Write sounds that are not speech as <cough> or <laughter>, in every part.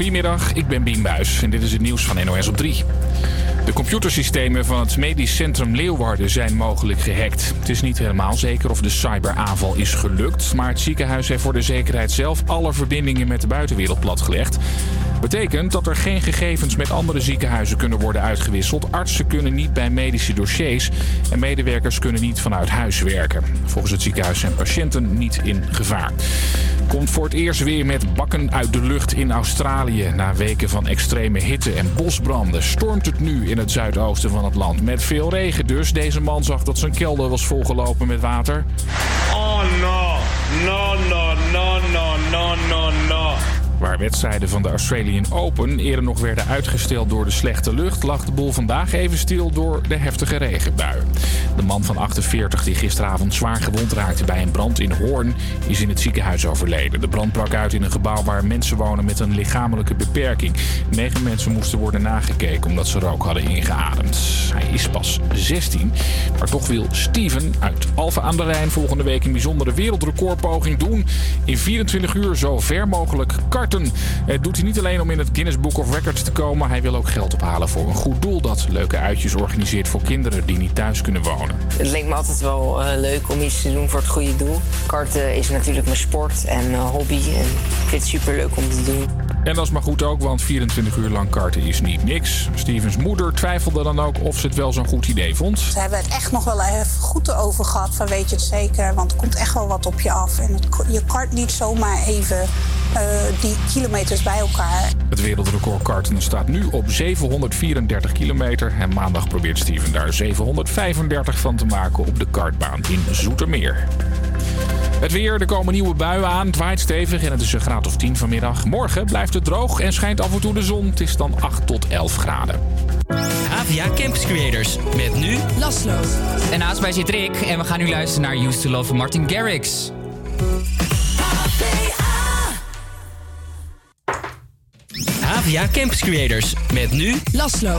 Goedemiddag, ik ben Bien Buis en dit is het nieuws van NOS op 3. De computersystemen van het medisch centrum Leeuwarden zijn mogelijk gehackt. Het is niet helemaal zeker of de cyberaanval is gelukt... maar het ziekenhuis heeft voor de zekerheid zelf alle verbindingen met de buitenwereld platgelegd. Betekent dat er geen gegevens met andere ziekenhuizen kunnen worden uitgewisseld. Artsen kunnen niet bij medische dossiers en medewerkers kunnen niet vanuit huis werken. Volgens het ziekenhuis zijn patiënten niet in gevaar. Komt voor het eerst weer met bakken uit de lucht in Australië. Na weken van extreme hitte en bosbranden stormt het nu in het zuidoosten van het land. Met veel regen dus. Deze man zag dat zijn kelder was volgelopen met water. Oh no, no, no. Waar wedstrijden van de Australian Open eerder nog werden uitgesteld door de slechte lucht, lag de boel vandaag even stil door de heftige regenbuien. De man van 48 die gisteravond zwaar gewond raakte bij een brand in Hoorn is in het ziekenhuis overleden. De brand brak uit in een gebouw waar mensen wonen met een lichamelijke beperking. Negen mensen moesten worden nagekeken omdat ze rook hadden ingeademd. Hij is pas 16, maar toch wil Steven uit Alphen aan de Rijn volgende week een bijzondere wereldrecordpoging doen. In 24 uur zo ver mogelijk Het doet hij niet alleen om in het Guinness Book of Records te komen. Hij wil ook geld ophalen voor een goed doel dat leuke uitjes organiseert voor kinderen die niet thuis kunnen wonen. Het leek me altijd wel eh, leuk om iets te doen voor het goede doel. Karten is natuurlijk mijn sport en eh, hobby. En ik vind het super leuk om te doen. En dat is maar goed ook, want 24 uur lang karten is niet niks. Stevens moeder twijfelde dan ook of ze het wel zo'n goed idee vond. Ze hebben het echt nog wel even goed over gehad. Van weet je het zeker, want er komt echt wel wat op je af. En het, je kart niet zomaar even uh, die kilometers bij elkaar. Het wereldrecord karten staat nu op 734 kilometer. En maandag probeert Steven daar 735 van te maken op de kartbaan in Zoetermeer. Het weer, er komen nieuwe buien aan. Het waait stevig en het is een graad of 10 vanmiddag. Morgen blijft het droog en schijnt af en toe de zon. Het is dan 8 tot 11 graden. Avia Campus Creators met nu Laslo. En naast mij zit Rick en we gaan nu luisteren naar Used to Love van Martin Garrix. Avia Campus Creators met nu Laslo.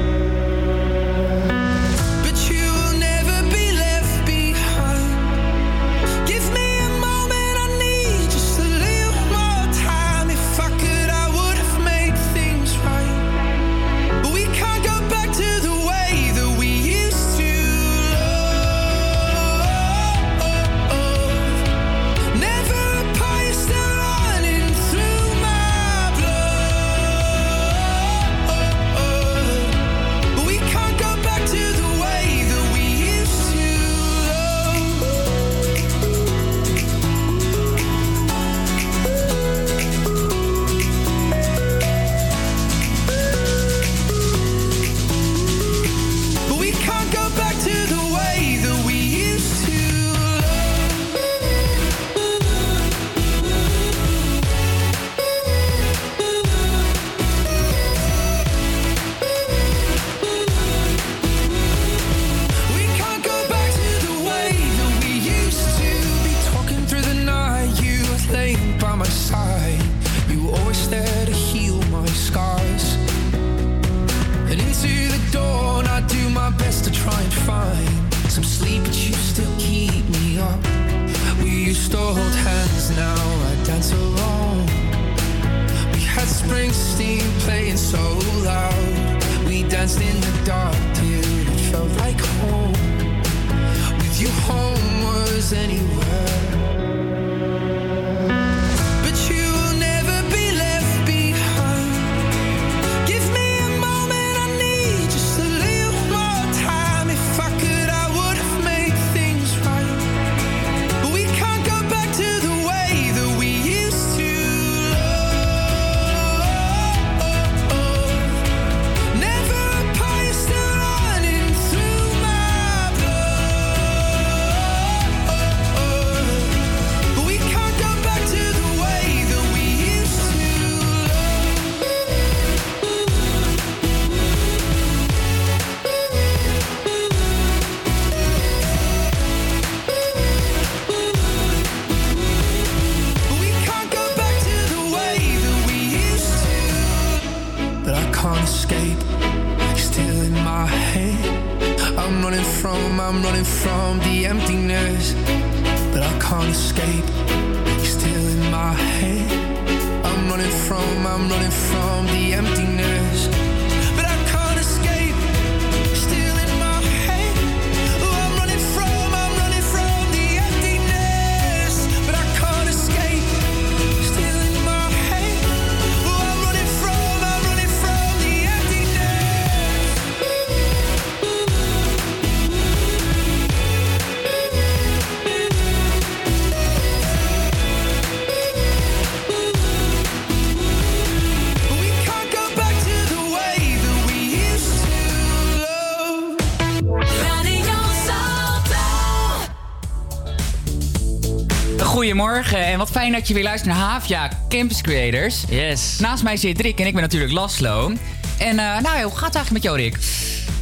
Goedemorgen en wat fijn dat je weer luistert naar Havia Campus Creators. Yes. Naast mij zit Rick en ik ben natuurlijk Laslo. En eh, nou, hoe gaat het eigenlijk met jou, Rick?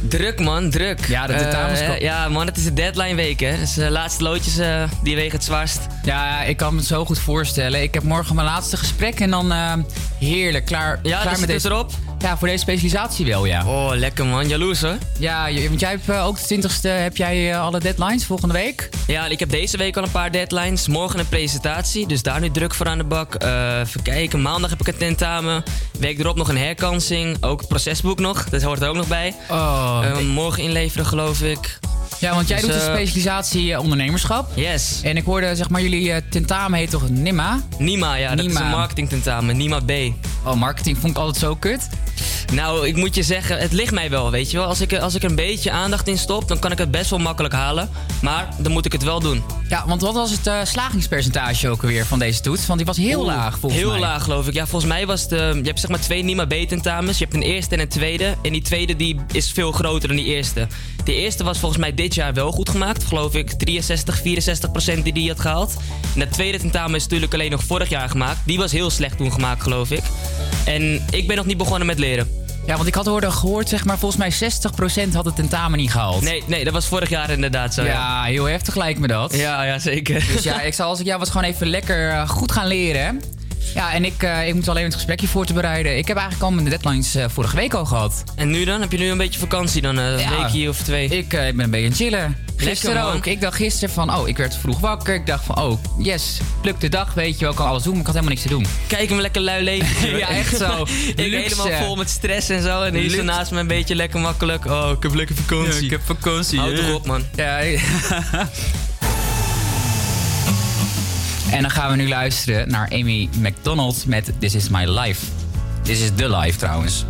Druk man, druk. Ja, de tentamens Eh, ja man, het is de deadline week hè. Dus de laatste loodjes eh, die wegen het zwaarst. Ja, ik kan me het zo goed voorstellen. Ik heb morgen mijn laatste gesprek en dan eh, heerlijk klaar, Ja, klaar dus met deze... erop. Ja, voor deze specialisatie wel, ja. Oh, lekker man. Jaloers hoor. Ja, je- want jij hebt eh, ook de 20ste, heb jij eh, alle deadlines volgende week? Ja, ik heb deze week al een paar deadlines. Morgen een presentatie, dus daar nu druk voor aan de bak. Eh even kijken, maandag heb ik een tentamen. Week erop nog een herkansing. Ook het procesboek nog, dat hoort er ook nog bij. Oh. Eh, morgen inleveren geloof ik. ja, want jij dus, doet de eh, specialisatie eh, ondernemerschap. Yes. En ik hoorde, zeg maar, jullie eh, tentamen heet toch NIMA? Nima, ja, dat is Nima. een marketingtentamen. Nima B. Oh, marketing vond ik altijd zo kut. Nou, ik moet je zeggen, het ligt mij wel, weet je wel. Als ik, er- als ik er een beetje aandacht in stop, dan kan ik het best wel makkelijk halen. Maar dan moet ik het wel doen. Ja, want wat was het eh, slagingspercentage ook alweer van deze toets? Want die was heel Oeh, laag volgens heel mij. laag geloof ik. Ja, volgens mij was het... eh, je hebt zeg maar twee Nima B-tentamens. Je hebt een eerste en een tweede. En die tweede die is veel groter dan die eerste. Die eerste was volgens mij dit jaar wel goed gemaakt. Geloof ik 63, 64 procent die die had gehaald. En dat tweede tentamen is natuurlijk alleen nog vorig jaar gemaakt. Die was heel slecht toen gemaakt, geloof ik. En ik ben nog niet begonnen met leren. Ja, want ik had hoorde gehoord, zeg maar, volgens mij 60% had het tentamen niet gehaald. Nee, nee, dat was vorig jaar inderdaad zo. Ja, Ja, heel heftig lijkt me dat. ja, ja zeker. Dus ja, ik zal als ik jou was gewoon even lekker eh, goed gaan leren. Ja, en ik, eh, ik moet alleen het gesprekje voor te bereiden. Ik heb eigenlijk al mijn deadlines eh, vorige week al gehad. En nu dan? Heb je nu een beetje vakantie dan? eh, Een Ja. weekje of twee? Ik, ik ben een beetje aan het chillen. Gisteren ook. Ik dacht gisteren van, oh, ik werd vroeg wakker. Ik dacht van, oh, yes, pluk de dag, weet je wel, ik kan alles doen, maar ik had helemaal niks te doen. Kijk hem lekker lui <laughs> leven. Ja, echt zo. <laughs> ik Luxe. helemaal vol met stress en zo. En hier naast me een beetje lekker makkelijk. Oh, ik heb lekker vakantie. vakantie. Houd toch op, man. Ja. <laughs> en dan gaan we nu luisteren naar Amy McDonald met This Is My Life. This is The Life trouwens.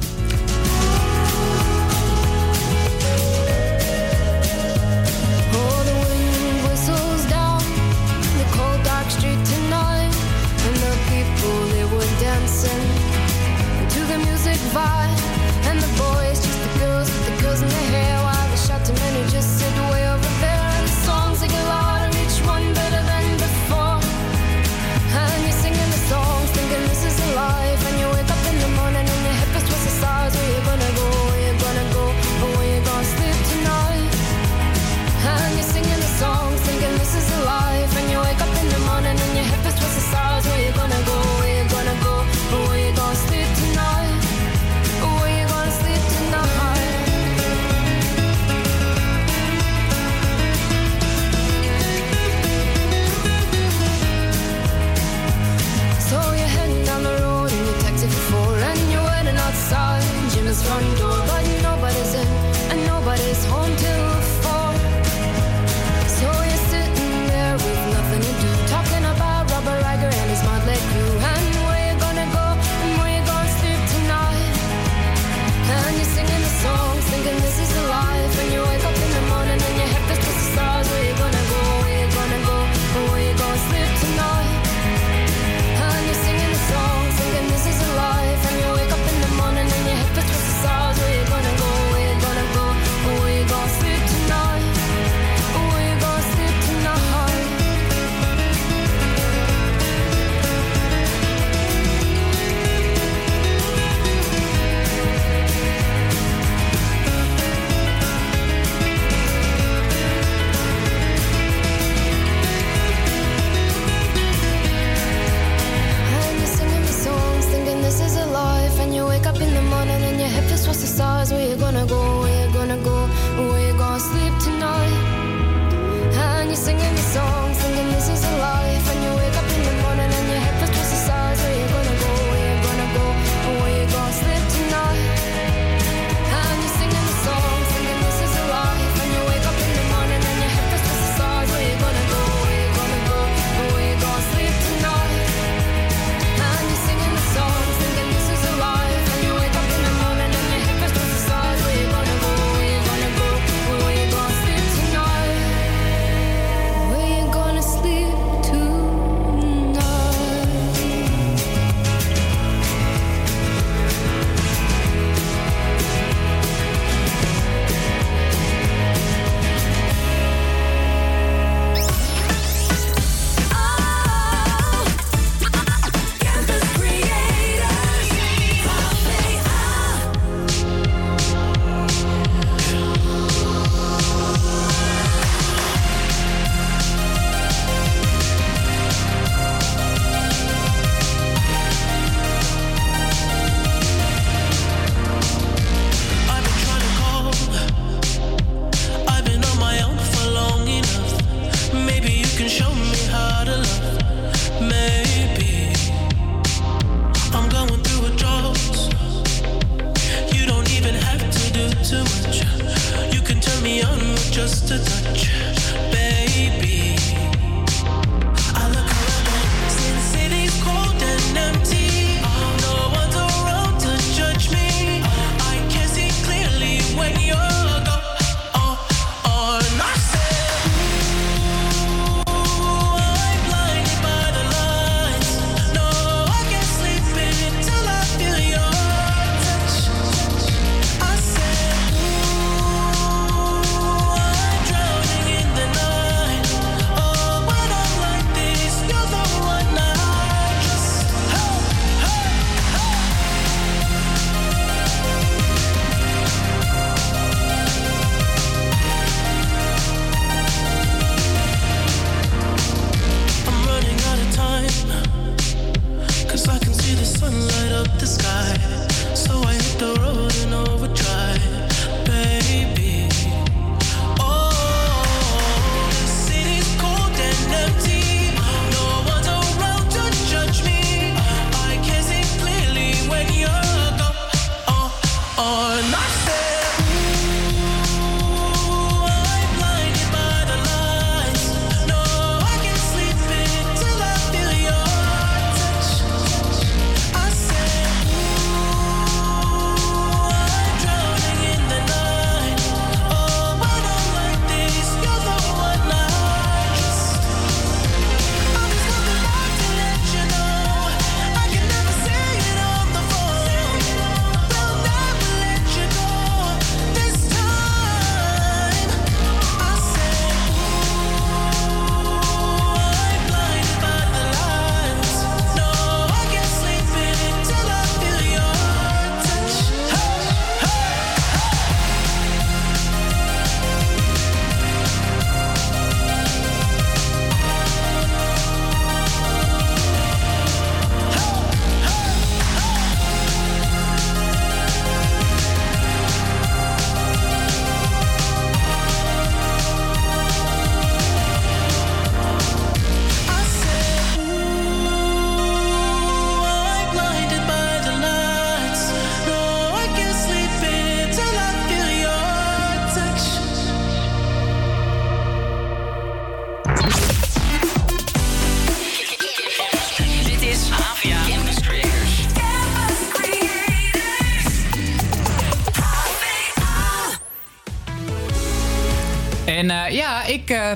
Ik... eh,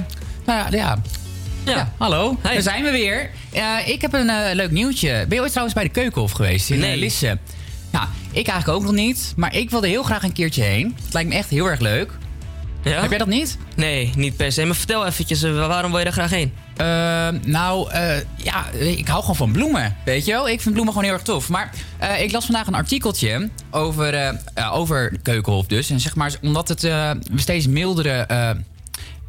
nou ja, ja. Ja, hallo. Daar zijn we weer. Eh, ik heb een eh, leuk nieuwtje. Ben je ooit trouwens bij de Keukenhof geweest in Nee. Lisse? Ja, ik eigenlijk ook nog niet. Maar ik wilde heel graag een keertje heen. Het lijkt me echt heel erg leuk. Ja? Heb jij dat niet? Nee, niet per se. Maar vertel eventjes, waarom wil je daar graag heen? Eh, nou, ja, ik hou gewoon van bloemen. Weet je wel? Ik vind bloemen gewoon heel erg tof. Maar ik las vandaag een artikeltje over, over Keukenhof dus. En zeg maar, omdat het steeds mildere...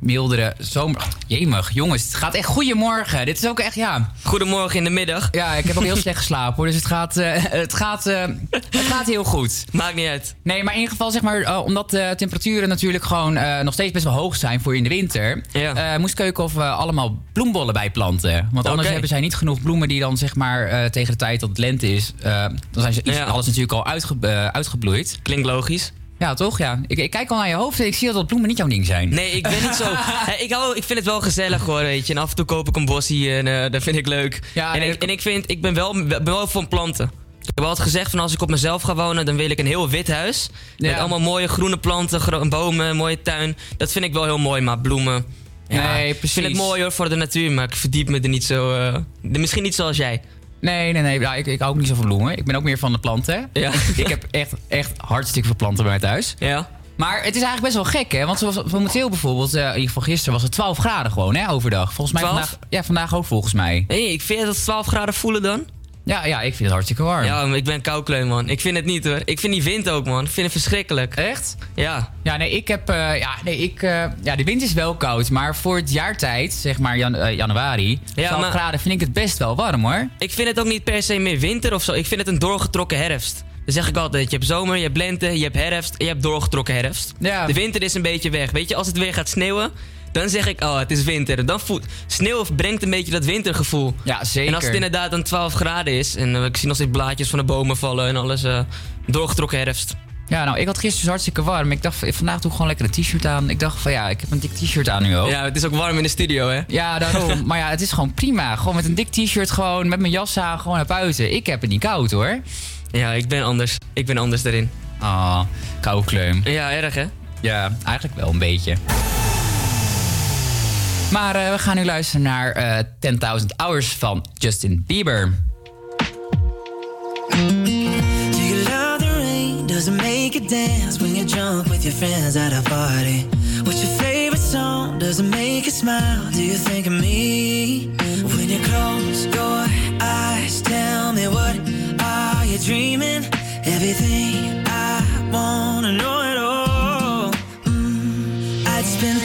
mildere zomer... Jemig, jongens, het gaat echt goedemorgen. Dit is ook echt, ja... Goedemorgen in de middag. Ja, ik heb ook heel slecht geslapen hoor. Dus het gaat, eh, het gaat, eh, het gaat heel goed. Maakt niet uit. Nee, maar in ieder geval zeg maar, eh, omdat de temperaturen natuurlijk gewoon nog steeds best wel hoog zijn voor in de winter, eh, moest Keukenhof allemaal bloembollen bijplanten. Want anders hebben zij niet genoeg bloemen die dan zeg maar tegen de tijd dat het lente is, dan zijn ze iets, Ja. alles natuurlijk al uitge, uitgebloeid. Klinkt logisch. Ja, toch? Ja. Ik, ik kijk al naar je hoofd en ik zie dat bloemen niet jouw ding zijn. Nee, ik ben niet zo. <laughs> Ik, hou, ik vind het wel gezellig hoor, weet je. En af en toe koop ik een bossie en eh, dat vind ik leuk. en, ik, en ik, vind, ik ben wel, ben wel van planten. Ik heb altijd gezegd van als ik op mezelf ga wonen, dan wil ik een heel wit huis. Met Ja. allemaal mooie groene planten, bomen, een mooie tuin. Dat vind ik wel heel mooi, maar bloemen. Ja, Nee, Ik vind het precies. mooi hoor voor de natuur, maar ik verdiep me er niet zo. eh, misschien niet zoals jij. Nee, nee, nee. Ik, ik hou ook niet zo van bloemen. Ik ben ook meer van de planten. Ja. <laughs> ik heb echt, echt hartstikke veel planten bij mij thuis. Ja. Maar het is eigenlijk best wel gek, hè? Want zoals momenteel bijvoorbeeld, eh, in ieder geval gisteren was het 12 graden gewoon, hè, overdag. Volgens mij 12? vandaag, ja, vandaag ook volgens mij. Hey, ik vind dat 12 graden voelen dan. Ja, ja, ik vind het hartstikke warm. Ja, maar ik ben koukleun, man. Ik vind het niet hoor. Ik vind die wind ook, man. Ik vind het verschrikkelijk. Echt? Ja. Ja, nee, ik heb. eh, ja, nee, ik. eh, ja, de wind is wel koud, maar voor het jaartijd, zeg maar jan- eh, januari, 12 maar- graden, vind ik het best wel warm hoor. Ik vind het ook niet per se meer winter of zo. Ik vind het een doorgetrokken herfst. Dan zeg ik altijd, je hebt zomer, je hebt lente, je hebt herfst en je hebt doorgetrokken herfst. Ja. De winter is een beetje weg. Weet je, als het weer gaat sneeuwen, dan zeg ik, oh, het is winter. Dan voelt, sneeuw brengt een beetje dat wintergevoel. Ja, zeker. En als het inderdaad dan 12 graden is en eh, ik zie nog steeds blaadjes van de bomen vallen en alles, eh, doorgetrokken herfst. Ja, nou, ik had gisteren dus hartstikke warm. Ik dacht, vandaag doe ik gewoon lekker een t-shirt aan. Ik dacht van ja, ik heb een dik t-shirt aan nu ook. Ja, het is ook warm in de studio, hè? Ja, daarom. <laughs> maar ja, het is gewoon prima. Gewoon met een dik t-shirt, gewoon met mijn jas aan, gewoon naar buiten. Ik heb het niet koud hoor. Ja, ik ben anders. Ik ben anders daarin. Ah, koude kleum. Ja, erg hè? Ja, eigenlijk wel een beetje. Maar eh, we gaan nu luisteren naar eh 10.000 Hours van Justin Bieber. Do you love the rain? Does it make you dance when you're drunk with your friends at a party? What's your favorite song? Does it make you smile? Do you think of me? When you close your eyes, tell me what are you dreaming? Everything I wanna know it all. Mm, I'd spend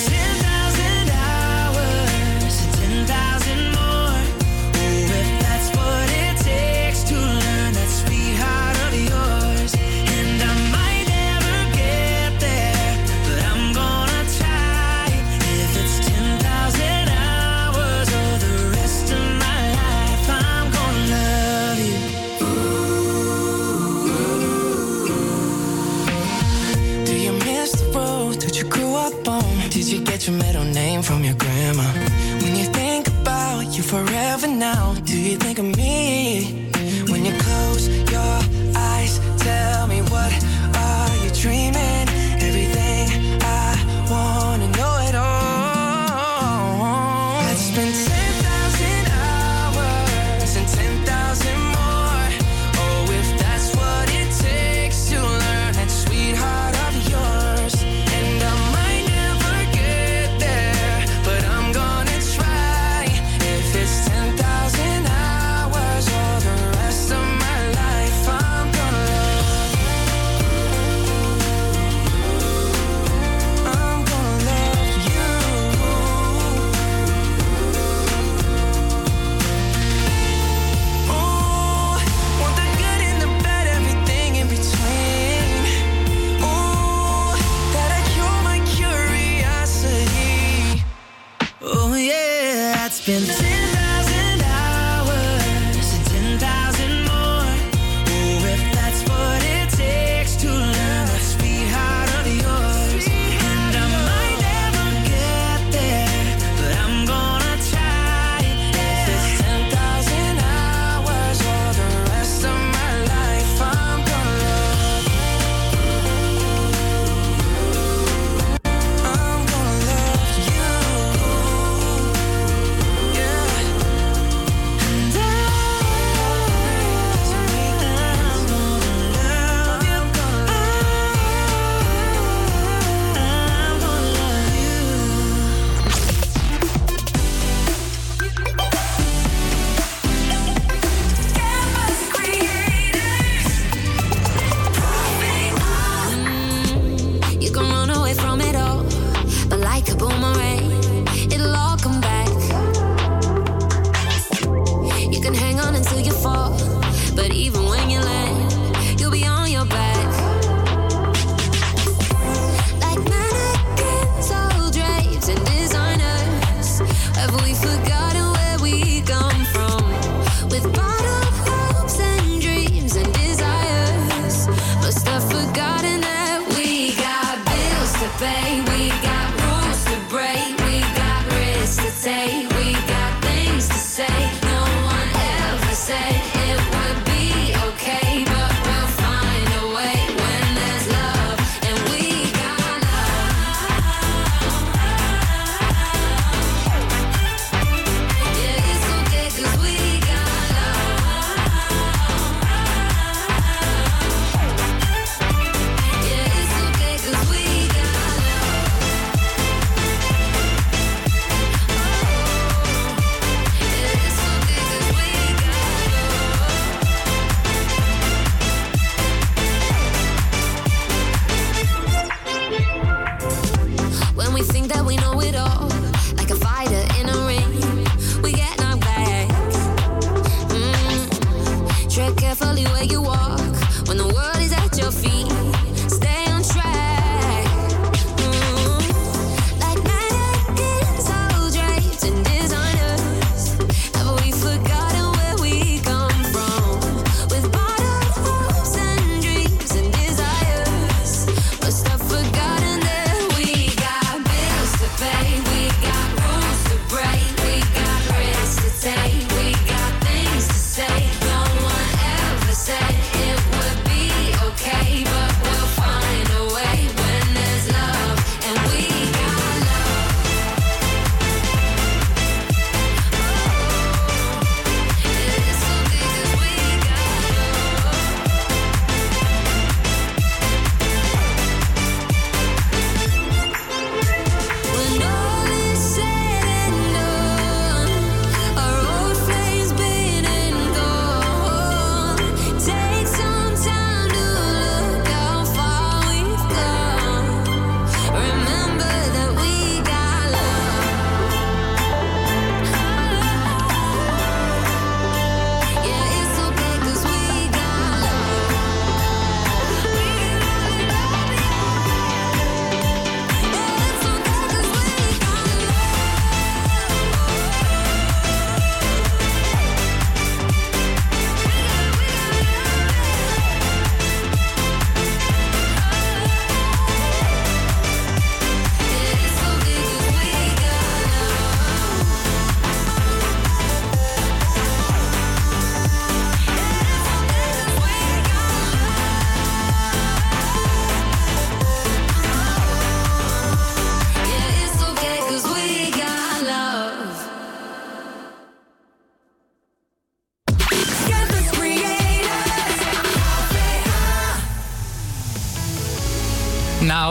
you get your middle name from your grandma? When you think about you forever now, do you think of me? When you close your eyes, tell me what are you dreaming? Everything I wanna know it all.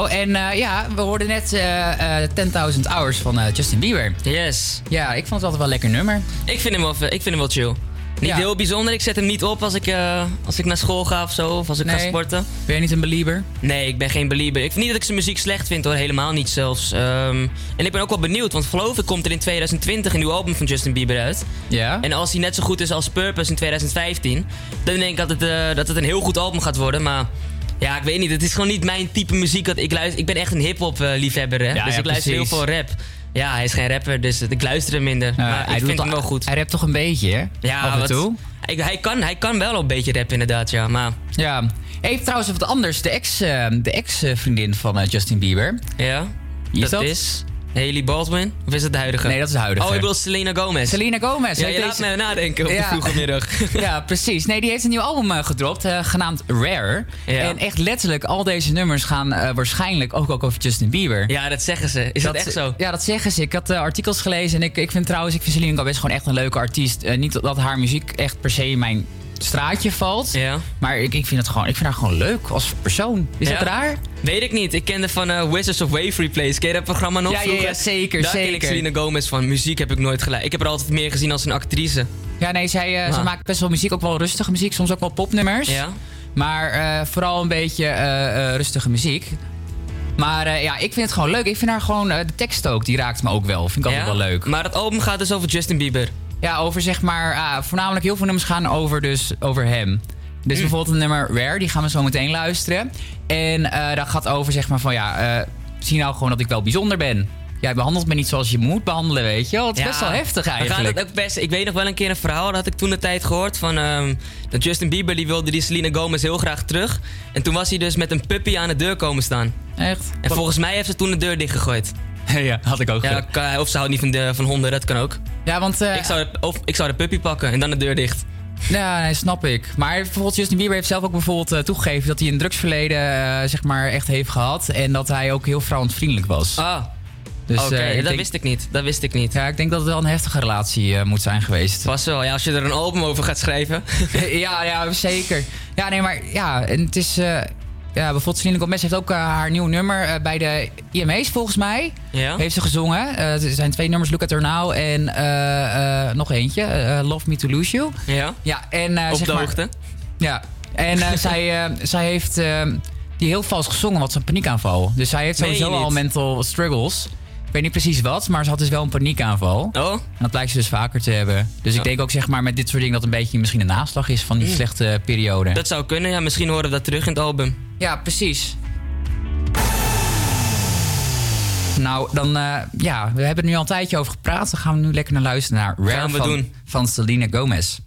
En eh, ja, we hoorden net eh, eh, 10.000 Hours van eh, Justin Bieber. Yes. Ja, ik vond het altijd wel een lekker nummer. Ik vind hem wel, ik vind hem wel chill. Niet Ja. heel bijzonder. Ik zet hem niet op als ik, eh, als ik naar school ga of zo. Of als ik ga sporten. Ben je niet een belieber? Nee, ik ben geen belieber. Ik vind niet dat ik zijn muziek slecht vind hoor. Helemaal niet zelfs. Ehm, en ik ben ook wel benieuwd. Want geloof ik komt er in 2020 een nieuw album van Justin Bieber uit. Ja. En als hij net zo goed is als Purpose in 2015. Dan denk ik dat het, eh, dat het een heel goed album gaat worden. Maar ja, ik weet niet. Het is gewoon niet mijn type muziek. Dat ik, luister, ik ben echt een hip-hop eh, liefhebber. Hè? Ja, dus ja, ik luister precies. heel veel rap. Ja, hij is geen rapper, dus ik luister hem minder. Maar ik doet vind hem wel goed. Hij rapt toch een beetje, hè? Ja, Af en wat- toe. Hij, kan, hij kan wel een beetje rappen inderdaad, ja. Maar Ja. Even trouwens wat anders. De ex, eh, de ex-vriendin van eh, Justin Bieber. ja, dat? is Haley Baldwin. Of is het de huidige? Nee, dat is de huidige. Oh, ik bedoel Selena Gomez. Selena Gomez. Ja, je laat me nadenken op Ja. de vroege middag. <laughs> Ja, precies. Nee, die heeft een nieuw album eh, gedropt, eh, genaamd Rare. Ja. En echt letterlijk, al deze nummers gaan eh, waarschijnlijk ook, ook over Justin Bieber. Ja, dat zeggen ze. Is dat, echt zo? Ja, dat zeggen ze. Ik had artikels gelezen en ik, ik vind trouwens, ik vind Selena Gomez gewoon echt een leuke artiest. Niet dat haar muziek echt per se mijn straatje valt. Ja. Maar ik, ik, vind het gewoon, ik vind haar gewoon leuk als persoon. Is Ja? dat raar? Weet ik niet. Ik kende van eh, Wizards of Waverly Place. Ken je dat programma nog Ja, ja, vroeger? ja, zeker, Daar ken ik zeker. Selena Gomez van. Muziek heb ik nooit gelijk. Ik heb haar altijd meer gezien als een actrice. Ja, nee, zij, eh, ze Ah. maakt best wel muziek, ook wel rustige muziek, soms ook wel popnummers. Ja? Maar eh, vooral een beetje rustige muziek. Maar ja, ik vind het gewoon leuk. Ik vind haar gewoon, de tekst ook, die raakt me ook wel. Vind ik altijd Ja? wel leuk. Maar het album gaat dus over Justin Bieber. Ja, over zeg maar, ah, voornamelijk heel veel nummers gaan over, dus, over hem. Dus Hm. bijvoorbeeld een nummer Rare, die gaan we zo meteen luisteren. En eh, dat gaat over zeg maar van ja, eh, zie nou gewoon dat ik wel bijzonder ben. Jij behandelt me niet zoals je moet behandelen, weet je wel. Het is best wel heftig we gaan eigenlijk. het ook best, ik weet nog wel een keer een verhaal, dat had ik toen de tijd gehoord. Van, ehm, dat Justin Bieber die wilde die Selena Gomez heel graag terug. En toen was hij dus met een puppy aan de deur komen staan. Echt? En volgens mij heeft ze toen de deur dichtgegooid. <laughs> ja, had ik ook Ja, kan- of ze houdt niet van, de, van honden, dat kan ook. Ja, want... eh, Ik zou, de, of, ik zou de puppy pakken en dan de deur dicht. Ja, nee, snap ik. Maar bijvoorbeeld Justin Bieber heeft zelf ook bijvoorbeeld eh, toegegeven dat hij een drugsverleden eh, zeg maar echt heeft gehad. En dat hij ook heel vrouwensvriendelijk was. Ah, Dus, oké, dat denk- wist ik niet. Dat wist ik niet. Ja, ik denk dat het wel een heftige relatie moet zijn geweest. Pas wel, ja, als je er een album over gaat schrijven. <laughs> ja, ja, zeker. Ja, nee, maar ja, en het is... ja, bijvoorbeeld Selena Gomez heeft ook eh, haar nieuw nummer eh, bij de IMA's volgens mij. Ja? Heeft ze gezongen. Eh, er zijn twee nummers, Look at Her Now en eh, eh, nog eentje, eh, Love Me to Lose You. Ja? Ja, en eh, Op zeg de maar, hoogte. Ja, en eh, <laughs> zij, eh, zij heeft eh, die heel vals gezongen, wat een paniekaanval. Dus zij heeft sowieso al mental struggles. Ik weet niet precies wat, maar ze had dus wel een paniekaanval. Oh? En dat blijkt ze dus vaker te hebben. Dus ik Oh. denk ook zeg maar met dit soort dingen dat een beetje misschien een naslag is van die Mm. slechte periode. Dat zou kunnen, ja. Misschien horen we dat terug in het album. Ja, precies. Nou, dan eh, ja, we hebben er nu al een tijdje over gepraat. Dan gaan we nu lekker naar luisteren naar Rare Gaan we van, doen. van Selena Gomez.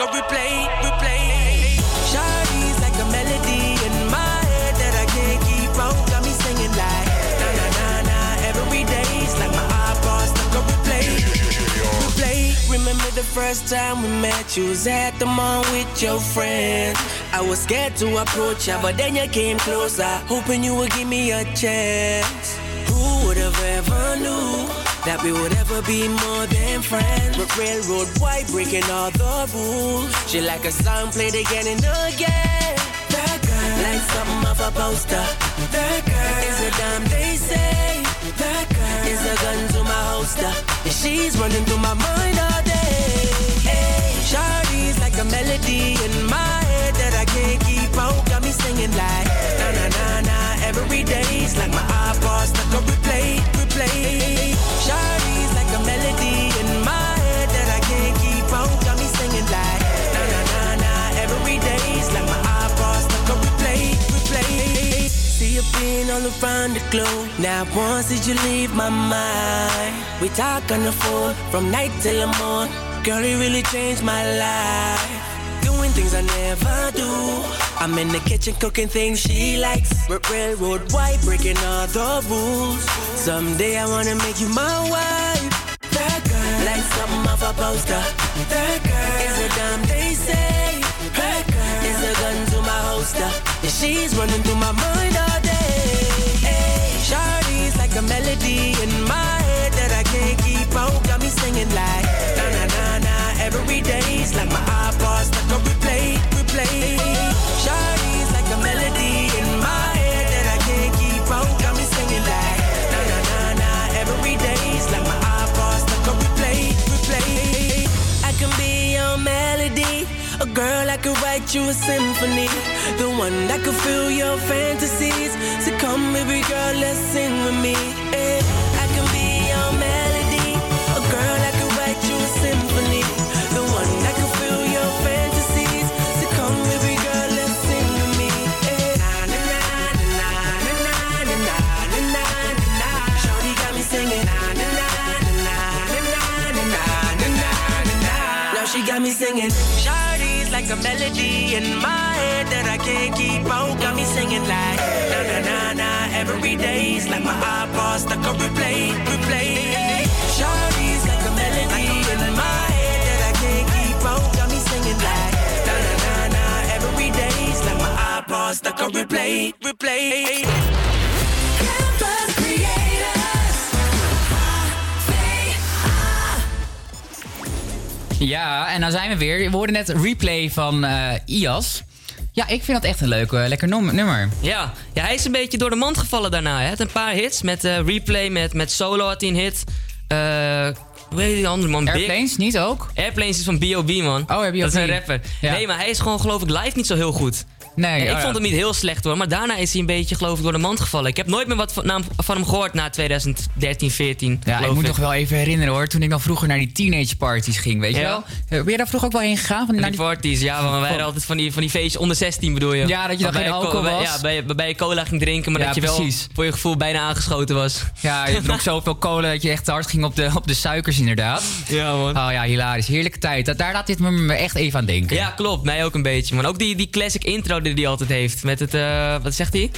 On replay, replay. Remember the first time we met? You was at the mall with your friends. I was scared to approach ya, but then you came closer, hoping you would give me a chance. Who would have ever knew that we would ever be more than friends? But railroad white breaking all the rules. She like a song played again and again. That girl, like something off a poster. That girl is a damn they say. That girl is a gun to my holster. And she's running through my mind all day. Hey, Shawty's like a melody in my singing like na na na na every day's like my iPod stuck on replay, replay. Shawty's like a melody in my head that I can't keep out. Got me singing like na na na na every day's like my iPod stuck on replay, replay. See you being all around the globe. Now once did you leave my mind? We talk on the phone from night till the morning. Girl, it really changed my life. Doing things I never. I'm in the kitchen cooking things she likes. R- railroad white, breaking all the rules. Someday I wanna make you my wife. That girl, like something off a poster. That girl is a damn they say. That girl is a gun to my holster. And she's running through my mind all day. Hey, Shawty's like a melody in my head that I can't keep out. Got me singing like na na na na every day's like my girl I could write you a symphony, the one that could fill your fantasies. So come, baby girl, let's sing with me. eh. I can be your melody, a girl I could write you a symphony, the one that could fill your fantasies. So come, baby girl, let's sing with me. eh. Na na na na na na na na na na. Shawty got me singing. Na na na na na na na na na na. Now she got me singing. Like a melody in my head that I can't keep out. Got me singing like na na na na every day's like my iPod stuck on replay, replay. Shawty's like a melody in my head that I can't keep out. Got me singing like na na na na every day's like my iPod stuck on replay, replay. Ja, en dan zijn we weer. We hoorden net replay van eh, IAS. Ja, ik vind dat echt een leuk, lekker nummer. Ja. ja, hij is een beetje door de mand gevallen daarna. Hij had een paar hits. Met eh, Replay, met, met Solo had hij een hit. Eh, hoe heet die andere man? Big. Airplanes niet ook? Airplanes is van B.O.B. man. Oh, B.O.B.. Dat is een rapper. Ja. Nee, maar hij is gewoon geloof ik live niet zo heel goed. Nee, ik oh ja. vond hem niet heel slecht hoor. Maar daarna is hij een beetje geloof ik door de mand gevallen. Ik heb nooit meer wat van, van hem gehoord na 2013, 14. Ja, ik moet nog wel even herinneren hoor. Toen ik dan vroeger naar die teenage parties ging, weet je wel. Eh, Ben je daar vroeger ook wel heen gegaan? Van, Naar die die... parties, ja, maar wij hadden altijd van die, van die feestjes onder 16 bedoel je? Ja, dat je dan geen co- alcohol was. Ja, bij, waarbij je cola ging drinken, maar dat je wel precies. voor je gevoel bijna aangeschoten was. Ja, je dronk <laughs> zoveel cola dat je echt te hard ging op de, op de suikers inderdaad. Ja man. Oh ja, hilarisch. Heerlijke tijd. Daar laat dit me me echt even aan denken. Ja, klopt. Mij ook een beetje, man. Ook die, die classic intro die hij altijd heeft. Met het, eh, wat zegt hij?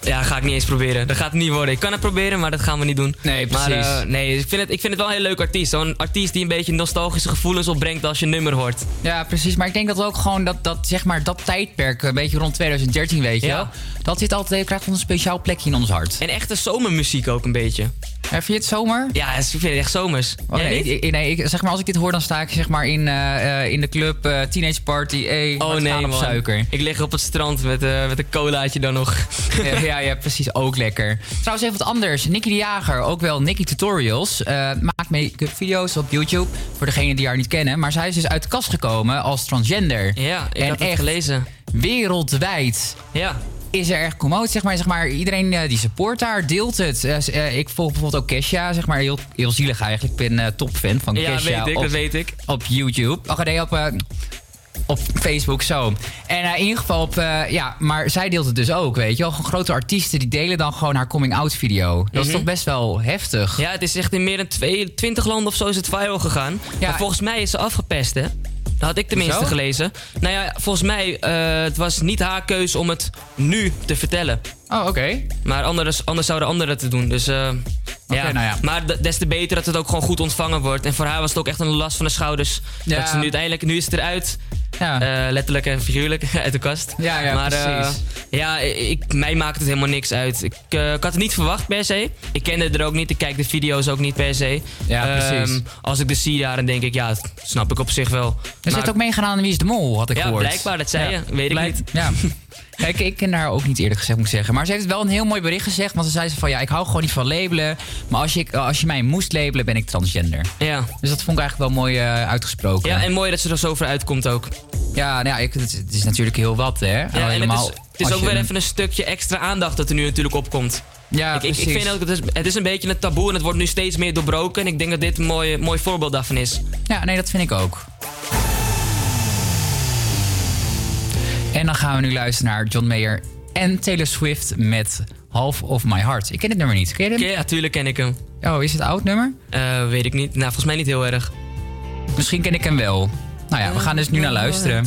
Ja, ga ik niet eens proberen. Dat gaat het niet worden. Ik kan het proberen, maar dat gaan we niet doen. Nee, Maar precies. eh, nee, ik vind, het, ik vind het wel een heel leuk artiest. Zo'n artiest die een beetje nostalgische gevoelens opbrengt als je nummer hoort. Ja, precies. Maar ik denk dat ook gewoon dat, dat, zeg maar, dat tijdperk, een beetje rond 2013, weet je Ja. wel. Dat zit altijd, krijgt een speciaal plekje in ons hart. En echte zomermuziek ook een beetje. Ja, vind je het zomer? Ja, ik vind het echt zomers. Oh, nee, ik, nee ik, zeg maar, als ik dit hoor, dan sta ik zeg maar in, eh, eh, in de club Teenage Party. Hey, Oh nee, op suiker. Ik lig op het strand met, met een colaatje dan nog. Ja, ja, ja, precies. Ook lekker. Trouwens, even wat anders. Nicky de Jager, ook wel Nicky Tutorials, eh, maakt make-up video's op YouTube. Voor degenen die haar niet kennen. Maar zij is dus uit de kast gekomen als transgender. Ja, ik en het echt gelezen. Wereldwijd. Ja. Is er echt commotie, zeg maar, zeg maar. Iedereen eh, die support haar, deelt het. Eh, ik volg bijvoorbeeld ook Kesha, zeg maar. Heel, heel zielig eigenlijk. Ik ben topfan van Ja, Kesha. weet ik, op, dat weet ik. Op YouTube. Oh, nee, op... op Facebook zo. En eh, in ieder geval op, eh, ja, maar zij deelt het dus ook, weet je wel. Grote artiesten die delen dan gewoon haar coming-out video. Dat is Mhm. toch best wel heftig. Ja, het is echt in meer dan twee- 20 landen of zo is het viral gegaan. Ja. Maar volgens mij is ze afgepest, hè? Dat had ik tenminste Hoezo? gelezen. Nou ja, volgens mij, eh het was niet haar keus om het nu te vertellen. Oh, oké. Maar anders, anders zouden anderen het doen. Dus eh, ja. nou ja. Maar des te beter dat het ook gewoon goed ontvangen wordt. En voor haar was het ook echt een last van de schouders. Ja. Dat ze nu uiteindelijk, nu is het eruit. Ja. Eh, letterlijk en figuurlijk <laughs> uit de kast. Ja, ja, maar, eh, precies. ja, ik, mij maakt het helemaal niks uit. Ik, ik had het niet verwacht per se. Ik kende het er ook niet. Ik kijk de video's ook niet per se. Ja, precies. Ehm, als ik de zie daar, dan denk ik, ja, dat snap ik op zich wel. Er Maar- zit ook meegaan aan Wie is de Mol, had ik Ja, gehoord. blijkbaar, dat zei Ja. je. Weet ik niet. Ja. <laughs> Ja, ik, ik ken haar ook niet eerlijk gezegd, moet ik zeggen. Maar ze heeft wel een heel mooi bericht gezegd. Want ze zei ze van, ja, ik hou gewoon niet van labelen. Maar als je, als je mij moest labelen, ben ik transgender. Ja. Dus dat vond ik eigenlijk wel mooi eh, uitgesproken. Ja, en mooi dat ze er zo voor uitkomt ook. Ja, nou ja ik, het, het is natuurlijk heel wat, hè. Ja, en het Helemaal is, het is ook je weer even een stukje extra aandacht dat er nu natuurlijk opkomt. Ja, ik, ik, vind ook, het is, het is een beetje een taboe en het wordt nu steeds meer doorbroken. En ik denk dat dit een mooi, mooi voorbeeld daarvan is. Ja, nee, dat vind ik ook. En dan gaan we nu luisteren naar John Mayer en Taylor Swift met Half of My Heart. Ik ken het nummer niet. Ken je hem? Ja, tuurlijk ken ik hem. Oh, is het oud nummer? Eh, weet ik niet. Nou, volgens mij niet heel erg. Misschien ken ik hem wel. Nou ja, we gaan dus nu naar luisteren.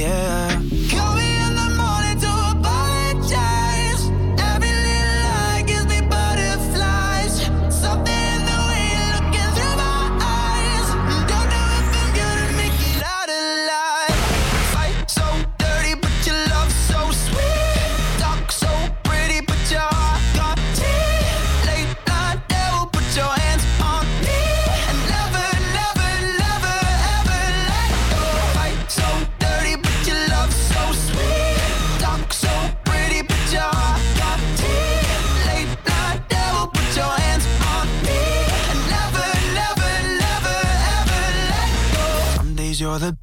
Yeah.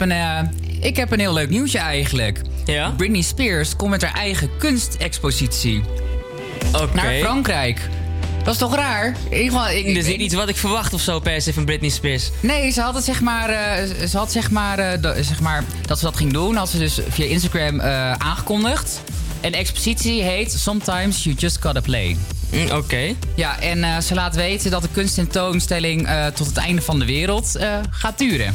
heb een, eh, ik heb een heel leuk nieuwtje eigenlijk. Ja? Britney Spears komt met haar eigen kunstexpositie. Oké. Naar Frankrijk. Dat is toch raar? Ik, ik- niet iets wat ik verwacht of zo per se van Britney Spears. Nee, ze had het zeg maar, eh, ze had zeg maar, eh, zeg maar dat ze dat ging doen. Had ze dus via Instagram aangekondigd. En de expositie heet Sometimes You Just Gotta Play. Mm, Oké. Ja, en ze laat weten dat de kunsttentoonstelling tot het einde van de wereld gaat duren.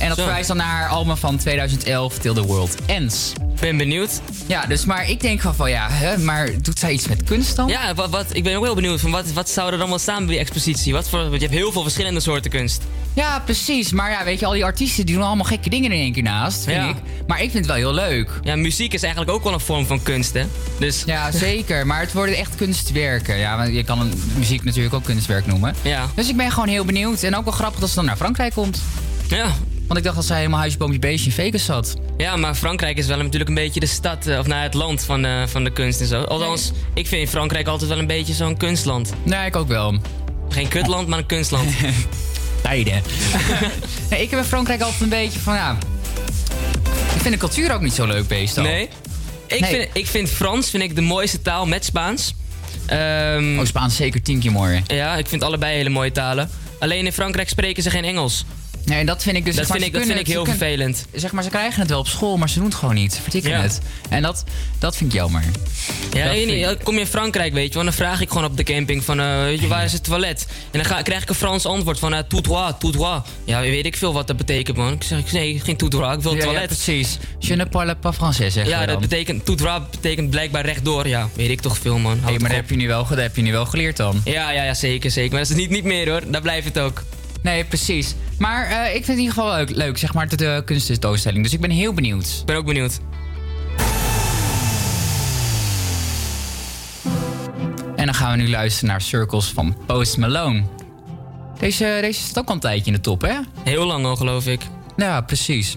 En dat Zo. verwijst dan naar haar album van 2011, Till the World Ends. Ben benieuwd. Ja, dus maar ik denk van, van ja, hè, maar doet zij iets met kunst dan? Ja, wat, wat, ik ben ook heel benieuwd van wat, wat zou er dan wel staan bij die expositie? Wat voor, want je hebt heel veel verschillende soorten kunst. Ja, precies. Maar ja, weet je, al die artiesten die doen allemaal gekke dingen in één keer naast, vind Ja. ik. Maar ik vind het wel heel leuk. Ja, muziek is eigenlijk ook wel een vorm van kunst, hè? Dus Ja, zeker. Maar het worden echt kunstwerken. Ja, want je kan een muziek natuurlijk ook kunstwerk noemen. ja. Dus ik ben gewoon heel benieuwd. En ook wel grappig dat ze dan naar Frankrijk komt. Ja. Want ik dacht dat zij helemaal huisje, boompje, beestje in Vegas zat. Ja, maar Frankrijk is wel natuurlijk een beetje de stad, eh, of nou, het land van, eh, van de kunst en zo. Althans, ik vind Frankrijk altijd wel een beetje zo'n kunstland. Nee, ik ook wel. Geen kutland, maar een kunstland. <laughs> Beide. <laughs> nee, ik heb in Frankrijk altijd een beetje van, ja... Ik vind de cultuur ook niet zo leuk, meestal. Nee? Ik, Nee. Vind, ik vind Frans vind ik de mooiste taal met Spaans. Ehm, Oh, Spaans zeker tien keer mooier. ja, ik vind allebei hele mooie talen. Alleen in Frankrijk spreken ze geen Engels. Nee, dat vind ik dus... Dat zeg maar, vind ik- dat vind ik heel kunnen- vervelend. Zeg maar, ze krijgen het wel op school, maar ze doen het gewoon niet. Vertikken Ja. het. En dat, dat vind ik jammer. Ja, Dat vind niet, dan kom je in Frankrijk, weet je wel. Dan vraag ik gewoon op de camping van, eh, weet je, waar is het toilet? En dan ga, krijg ik een Frans antwoord van, eh, tout. Ja, weet ik veel wat dat betekent, man. Ik zeg, nee, geen tout droit, ik wil het Ja, ja, toilet. precies. Je ne parle pas français, zeggen Ja, dat betekent, tout droit betekent blijkbaar rechtdoor. Ja, weet ik toch veel, man. Hey, maar dat heb, je nu wel, dat heb je nu wel geleerd dan. Ja, ja, ja, zeker, zeker. Maar dat is niet, niet meer, hoor. Daar blijft het ook. Nee, precies. Maar eh, ik vind het in ieder geval leuk, leuk zeg maar, de, de kunsttentoonstelling. Dus ik ben heel benieuwd. Ik ben ook benieuwd. En dan gaan we nu luisteren naar Circles van Post Malone. Deze, deze zit ook al een tijdje in de top, hè? Heel lang al, geloof ik. Ja, precies.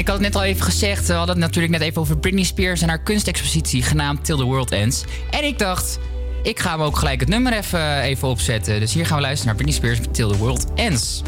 Ik had het net al even gezegd. We hadden het natuurlijk net even over Britney Spears en haar kunstexpositie genaamd Till the World Ends. En ik dacht, ik ga hem ook gelijk het nummer even, even opzetten. Dus hier gaan we luisteren naar Britney Spears met Till the World Ends.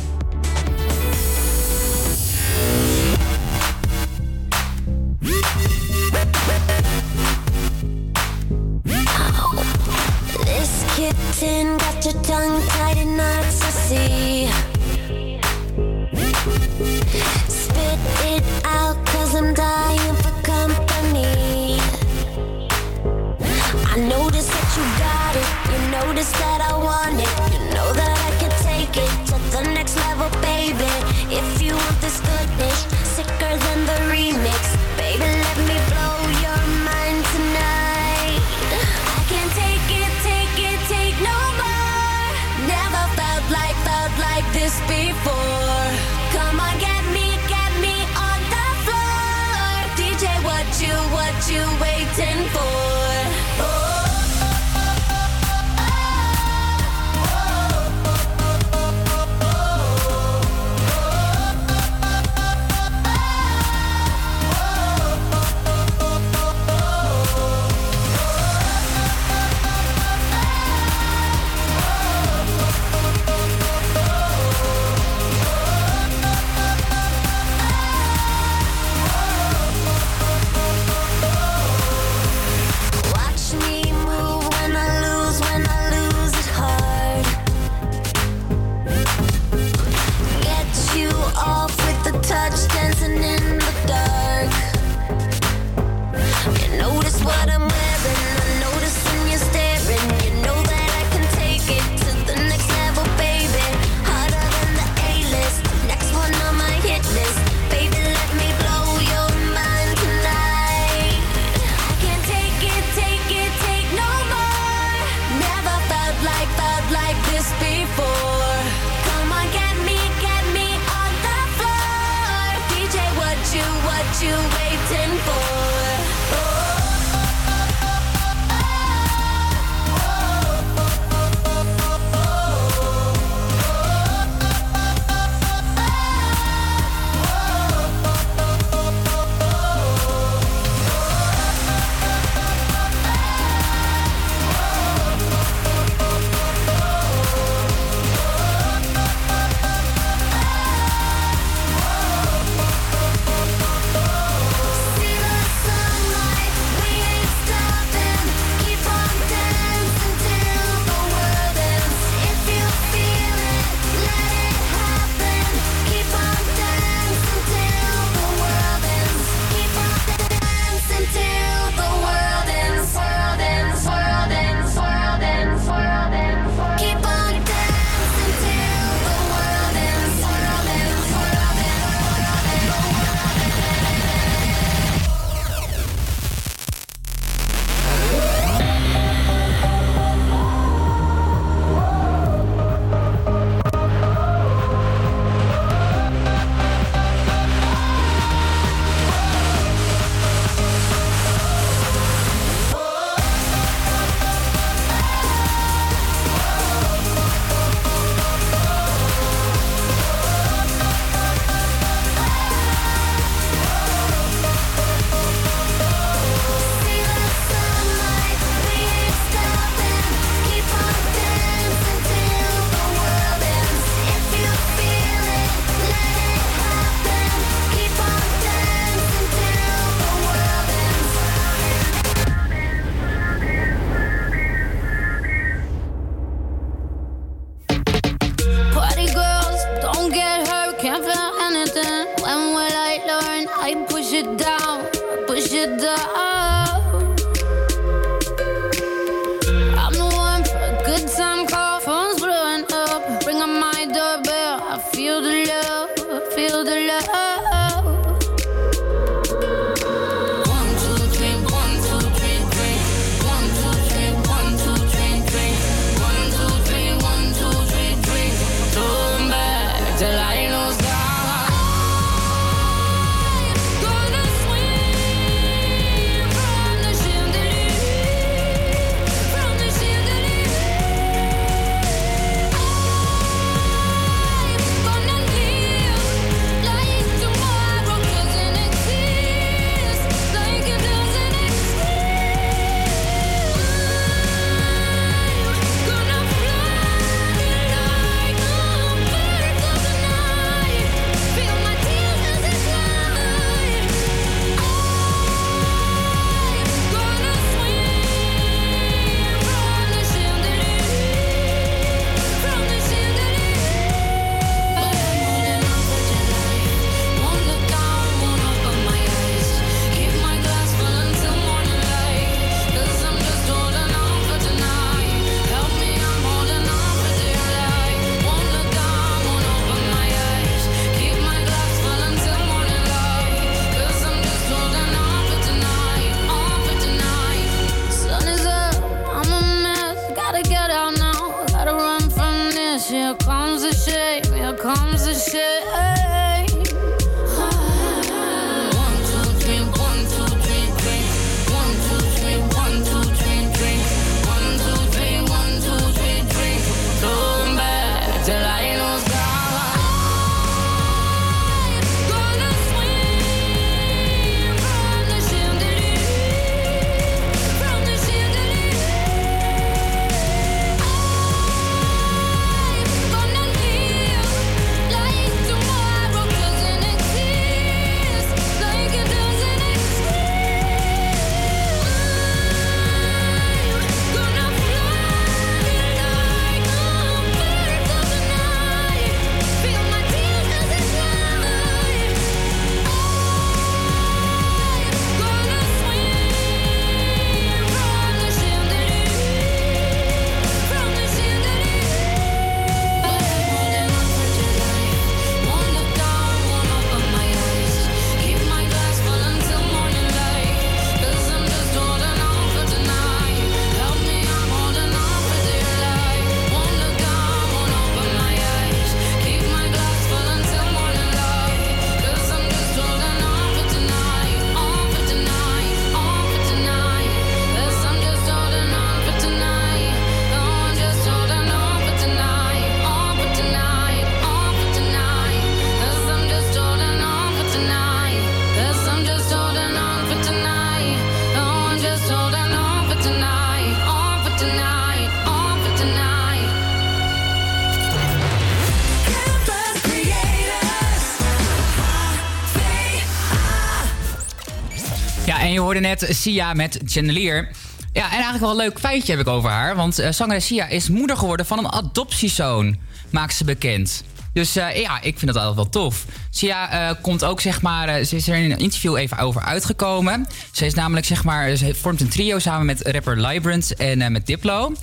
Net Sia met Chandelier. Ja, en eigenlijk wel een leuk feitje heb ik over haar. Want uh, Sia is moeder geworden van een adoptiezoon. Maakt ze bekend. Dus uh, ja, ik vind dat altijd wel tof. Sia uh, komt ook, zeg maar, ze is er in een interview even over uitgekomen. Ze is namelijk, zeg maar, ze vormt een trio samen met rapper Librant en met Diplo.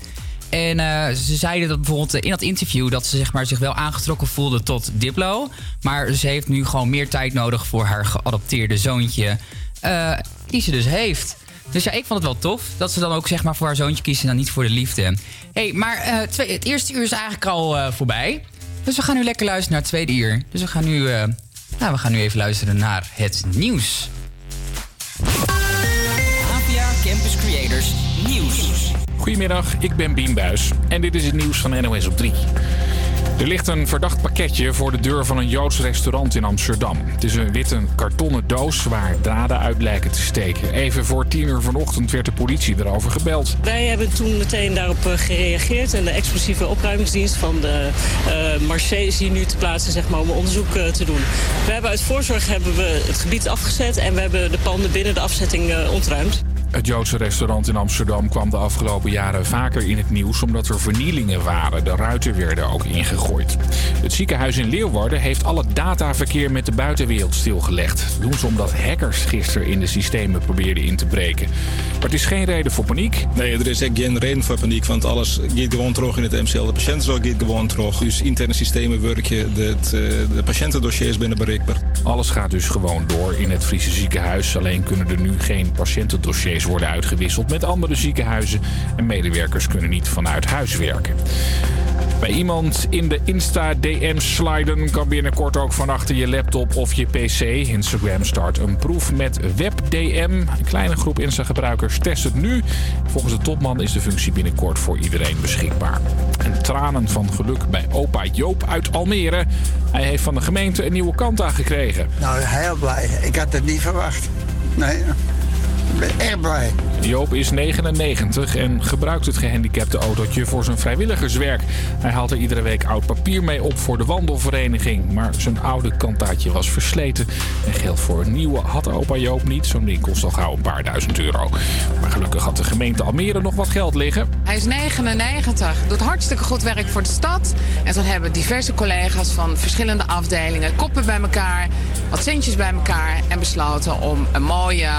En ze zeiden dat bijvoorbeeld in dat interview dat ze zeg maar, zich wel aangetrokken voelde tot Diplo. Maar ze heeft nu gewoon meer tijd nodig voor haar geadopteerde zoontje. Die ze dus heeft. Dus ja, ik vond het wel tof dat ze dan ook zeg maar voor haar zoontje kiezen en dan niet voor de liefde. hey, maar twee, het eerste uur is eigenlijk al voorbij. Dus we gaan nu lekker luisteren naar het tweede uur. Dus we gaan nu, uh, nou, we gaan nu even luisteren naar het nieuws. APA Campus Creators Nieuws. Goedemiddag, ik ben Bien Buis en dit is het nieuws van NOS op 3. Er ligt een verdacht pakketje voor de deur van een Joods restaurant in Amsterdam. Het is een witte kartonnen doos waar draden uit lijken te steken. Even voor tien uur vanochtend werd de politie erover gebeld. Wij hebben toen meteen daarop eh, gereageerd. En de explosieve opruimingsdienst van de uh, Marché is hier nu te plaatsen zeg maar, om onderzoek uh, te doen. We hebben uit voorzorg hebben we het gebied afgezet en we hebben de panden binnen de afzetting ontruimd. Het Joodse restaurant in Amsterdam kwam de afgelopen jaren vaker in het nieuws omdat er vernielingen waren. De ruiten werden ook ingegooid. Het ziekenhuis in Leeuwarden heeft alle dataverkeer met de buitenwereld stilgelegd. Dat doen ze omdat hackers gisteren in de systemen probeerden in te breken. Maar het is geen reden voor paniek. Nee, er is echt geen reden voor paniek, want alles gaat gewoon terug in het MCL. De patiëntenzorg gaat gewoon terug. Dus interne systemen werken, de, de patiëntendossiers binnen bereikbaar. Alles gaat dus gewoon door in het Friese ziekenhuis. Alleen kunnen er nu geen patiëntendossiers worden uitgewisseld met andere ziekenhuizen en medewerkers kunnen niet vanuit huis werken. Bij iemand in de Insta-DM sliden kan binnenkort ook van achter je laptop of je PC. Instagram start een proef met WebDM. Een kleine groep Insta-gebruikers test het nu. Volgens de topman is de functie binnenkort voor iedereen beschikbaar. En tranen van geluk bij opa Joop uit Almere. Hij heeft van de gemeente een nieuwe kant aangekregen. Nou, heel blij. Ik had het niet verwacht. Nee. Ik ben erg blij. Joop is 99 en gebruikt het gehandicapte autootje voor zijn vrijwilligerswerk. Hij haalt er iedere week oud papier mee op voor de wandelvereniging. Maar zijn oude kantaatje was versleten. En geld voor een nieuwe had opa Joop niet. Zo'n ding kost al gauw een paar duizend euro. Maar gelukkig had de gemeente Almere nog wat geld liggen. Hij is 99, doet hartstikke goed werk voor de stad. En zo hebben diverse collega's van verschillende afdelingen koppen bij elkaar, wat centjes bij elkaar en besloten om een mooie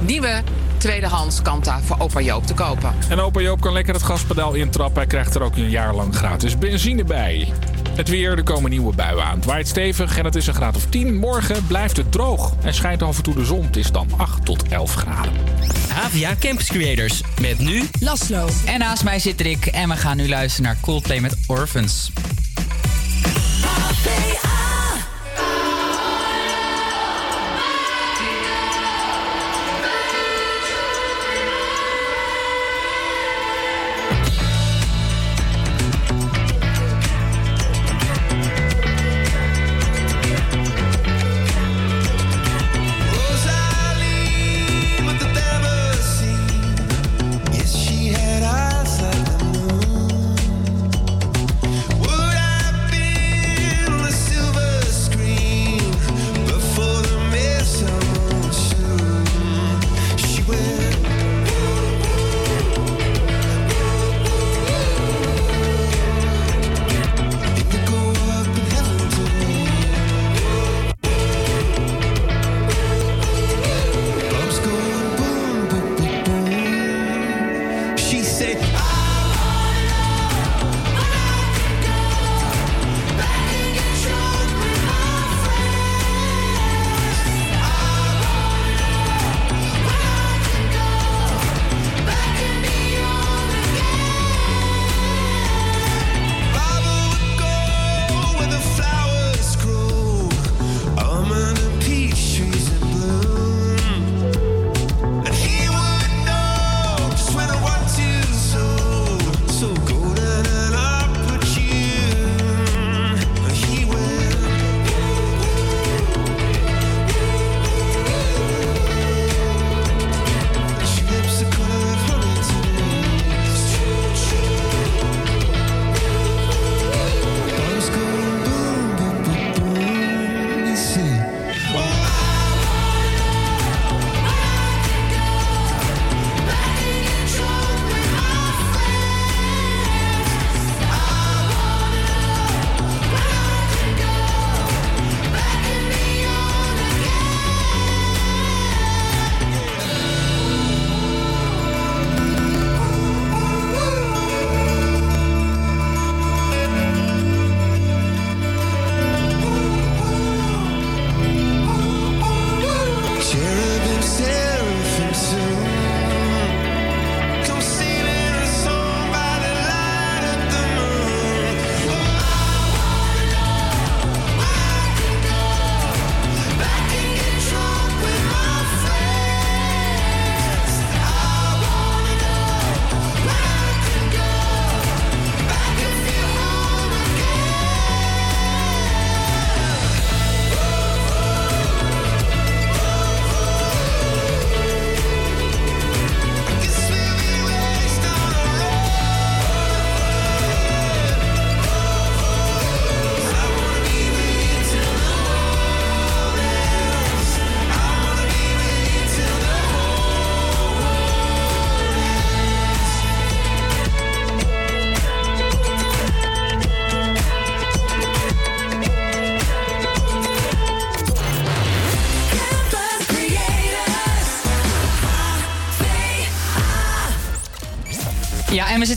nieuwe tweedehands Kanta voor opa Joop te kopen. En opa Joop kan lekker het gaspedaal intrappen. Hij krijgt er ook een jaar lang gratis benzine bij. Het weer, er komen nieuwe buien aan. Het waait stevig en het is een graad of 10. Morgen blijft het droog en schijnt af en toe de zon. Het is dan 8 tot 11 graden. Havia Campus Creators met nu Laslo. En naast mij zit Rick en we gaan nu luisteren naar Coldplay met Orphans.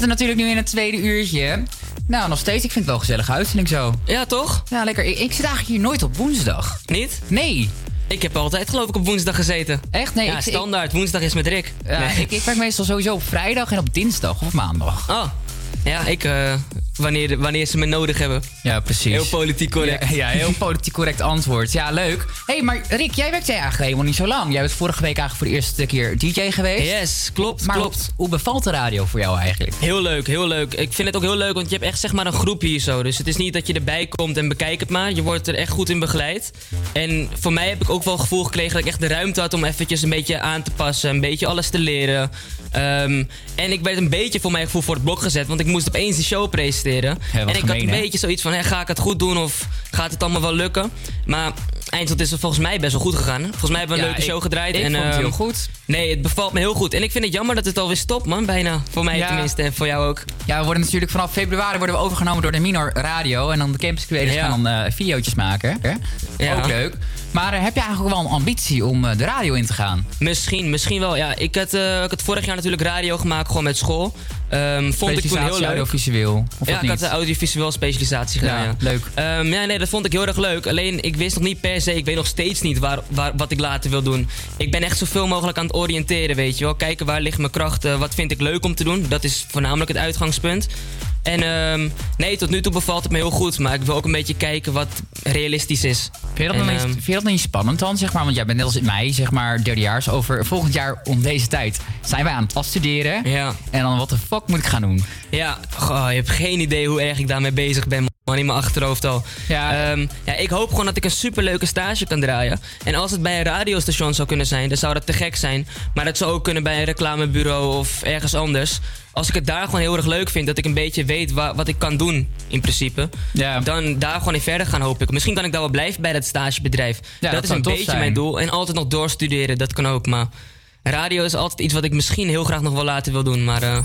Zitten natuurlijk nu in het tweede uurtje. Nou, nog steeds. Ik vind het wel een gezellige uitzending zo. Ja, toch? Ja, lekker. Ik, ik zit eigenlijk hier nooit op woensdag. Niet? Nee. Ik heb altijd geloof ik op woensdag gezeten. Echt? Nee, Ja, ik- standaard. Woensdag is met Rick. Ja, Nee. ik, ik werk meestal sowieso op vrijdag en op dinsdag of maandag. Oh. Ja, ik... eh, wanneer, wanneer ze me nodig hebben. Ja, precies. Heel politiek correct. Ja, ja, heel <laughs> politiek correct antwoord. Ja, leuk. Hé, hey, maar Rick, jij werkt eigenlijk helemaal niet zo lang. Jij bent vorige week eigenlijk voor de eerste keer DJ geweest. Yes, klopt, maar klopt. Hoe bevalt de radio voor jou eigenlijk? Heel leuk, heel leuk. Ik vind het ook heel leuk, want je hebt echt zeg maar een groep hier zo. Dus het is niet dat je erbij komt en bekijk het maar. Je wordt er echt goed in begeleid. En voor mij heb ik ook wel het gevoel gekregen dat ik echt de ruimte had om eventjes een beetje aan te passen. Een beetje alles te leren. Ehm, en ik werd een beetje voor mijn gevoel voor het blok gezet, want ik moest opeens de show presenteren. Ja, en ik had een hè? beetje zoiets van, hè, ga ik het goed doen of gaat het allemaal wel lukken? Maar eindelijk is het volgens mij best wel goed gegaan. hè? Volgens mij hebben we een Ja, leuke ik- show gedraaid. ik en, vond het ehm, heel goed. Nee, het bevalt me heel goed. En ik vind het jammer dat het alweer stopt, man. Bijna. Voor mij Ja. tenminste. En voor jou ook. Ja, we worden natuurlijk vanaf februari worden we overgenomen door de Minor Radio. En dan de Campus Creators gaan dan eh video's maken. Hè? Ja. Ook leuk. Maar eh, heb je eigenlijk wel een ambitie om eh, de radio in te gaan? Misschien, misschien wel. Ja, ik had, eh, ik had vorig jaar natuurlijk radio gemaakt, gewoon met school. Ehm, vond ik toen heel leuk. audiovisueel, of ja, ik niet? had de audiovisueel specialisatie gedaan. Ja, Ja, leuk. Ehm, ja, nee, dat vond ik heel erg leuk. Alleen, ik wist nog niet per se, ik weet nog steeds niet waar, waar, wat ik later wil doen. Ik ben echt zoveel mogelijk aan het oriënteren, weet je wel. Kijken waar ligt mijn krachten, wat vind ik leuk om te doen. Dat is voornamelijk het uitgangspunt. En ehm, nee, tot nu toe bevalt het me heel goed. Maar ik wil ook een beetje kijken wat realistisch is. Vind je, dat En, dan niet, ehm, vind je dat niet spannend dan, zeg maar? Want jij bent net als mij, zeg maar, derdejaars. Over volgend jaar om deze tijd zijn wij aan het afstuderen. Ja. En dan, wat de fuck moet ik gaan doen? Ja, goh, je hebt geen idee hoe erg ik daarmee bezig ben, man. In mijn achterhoofd al. Ja. Ehm, ja, ik hoop gewoon dat ik een superleuke stage kan draaien. En als het bij een radiostation zou kunnen zijn, dan zou dat te gek zijn. Maar dat zou ook kunnen bij een reclamebureau of ergens anders. Als ik het daar gewoon heel erg leuk vind, dat ik een beetje weet wa- wat ik kan doen, in principe. Dan daar gewoon in verder gaan, hoop ik. Misschien kan ik daar wel blijven bij dat stagebedrijf. Ja, dat dat is een beetje zijn. mijn doel. En altijd nog doorstuderen, dat kan ook. Maar radio is altijd iets wat ik misschien heel graag nog wel later wil doen. Maar eh,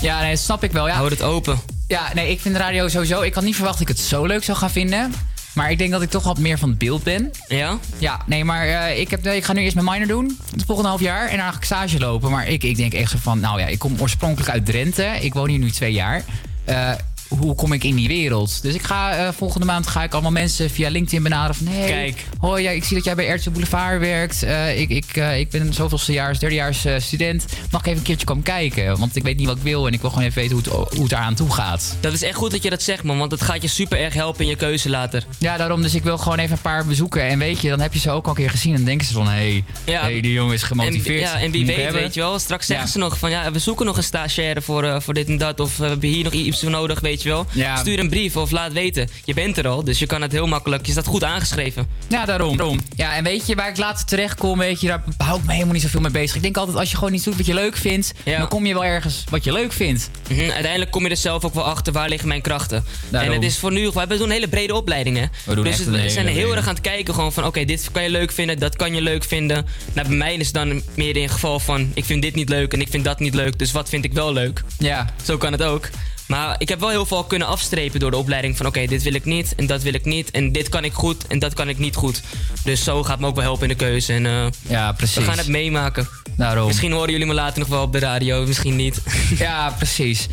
Ja, nee, dat snap ik wel. Ja. houd het open. Ja, nee, ik vind radio sowieso... Ik had niet verwacht dat ik het zo leuk zou gaan vinden. Maar ik denk dat ik toch wat meer van het beeld ben. Ja? Ja, nee, maar eh, ik, heb, ik ga nu eerst mijn minor doen. Het volgende half jaar. En daarna ga ik stage lopen. Maar ik, ik denk echt zo van... Nou ja, ik kom oorspronkelijk uit Drenthe. Ik woon hier nu twee jaar. Eh, hoe kom ik in die wereld? Dus ik ga eh, volgende maand ga ik allemaal mensen via LinkedIn benaderen van... Hey, Kijk. Hoi, ja, ik zie dat jij bij RTL Boulevard werkt. Eh, ik, ik, eh, ik ben zoveelstejaars, derdejaars eh, student. Mag ik even een keertje komen kijken? Want ik weet niet wat ik wil en ik wil gewoon even weten hoe het, hoe het eraan toe gaat. Dat is echt goed dat je dat zegt, man. Want het gaat je super erg helpen in je keuze later. Ja, daarom. Dus ik wil gewoon even een paar bezoeken. En weet je, dan heb je ze ook al een keer gezien. En dan denken ze van, hé, hey, Ja. hey, die jongen is gemotiveerd. En, ja, en wie weet, hebben. weet je wel. Straks zeggen Ja. ze nog van ja, we zoeken nog een stagiaire voor, voor dit en dat. Of we hebben hier nog iets voor nodig, weet je wel. Ja. Stuur een brief of laat weten. Je bent er al, dus je kan het heel makkelijk. Je staat goed aangeschreven. Ja, daarom. daarom. Ja, en weet je, waar ik later terecht kom, weet je, daar hou ik me helemaal niet zoveel mee bezig. Ik denk altijd, als je gewoon iets doet wat je leuk vindt, dan kom je wel ergens wat je leuk vindt. Mhm, Uiteindelijk kom je er zelf ook wel achter waar liggen mijn krachten. Daarom. En het is voor nu, we hebben een hele brede opleiding hè. We doen dus echt het- we zijn heel erg aan het kijken gewoon van oké, dit kan je leuk vinden, dat kan je leuk vinden. Nou, bij mij is het dan meer in het geval van ik vind dit niet leuk en ik vind dat niet leuk, dus wat vind ik wel leuk? Ja. Zo kan het ook. Maar ik heb wel heel veel kunnen afstrepen door de opleiding van oké, dit wil ik niet en dat wil ik niet en dit kan ik goed en dat kan ik niet goed. Dus zo gaat me ook wel helpen in de keuze en eh, Ja, precies. we gaan het meemaken. Daarom. Misschien horen jullie me later nog wel op de radio, misschien niet. <laughs> Ja, precies.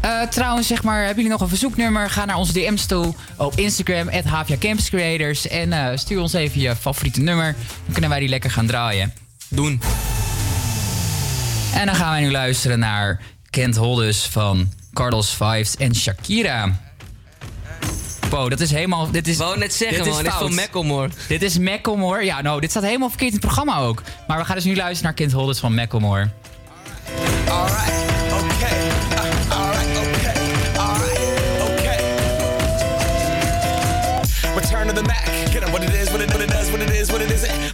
Eh, trouwens, zeg maar, hebben jullie nog een verzoeknummer? Ga naar onze DM's toe op Instagram, Campus Creators. En eh, stuur ons even je favoriete nummer. Dan kunnen wij die lekker gaan draaien. Doen. En dan gaan wij nu luisteren naar Kent Holdes van Carlos Vibes en Shakira. Wow, dat is helemaal... Dit is, wou net zeggen, dit is man, dit is van Macklemore. Dit is Macklemore. Ja, nou, dit staat helemaal verkeerd in het programma ook. Maar we gaan dus nu luisteren naar Kent Holdes van Macklemore. Alright, okay. Uh, alright, okay. Alright, okay. Return to the Mac. Get up what it is,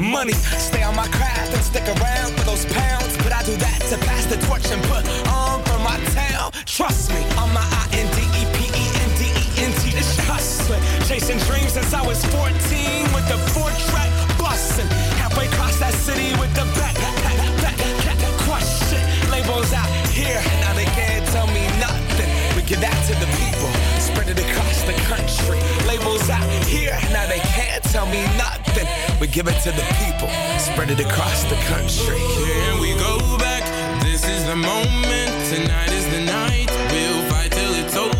money. Stay on my craft and stick around for those pounds. But I do that to pass the torch and put on for my town. Trust me, I'm my I N D E P E N D E N T. This hustling, chasing dreams since I was 14 with the four track busting. Halfway across that city with the back, back, back, back, question. Labels out here, now they can't tell me nothing. We give that to the people, spread it across the country labels out here. Now they can't tell me nothing. We give it to the people, spread it across the country. Can we go back. This is the moment. Tonight is the night. We'll fight till it's over.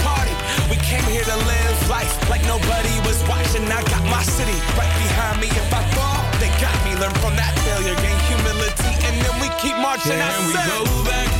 We came here to live life like nobody was watching. I got my city right behind me. If I fall, they got me. Learn from that failure, gain humility, and then we keep marching. Can we go back?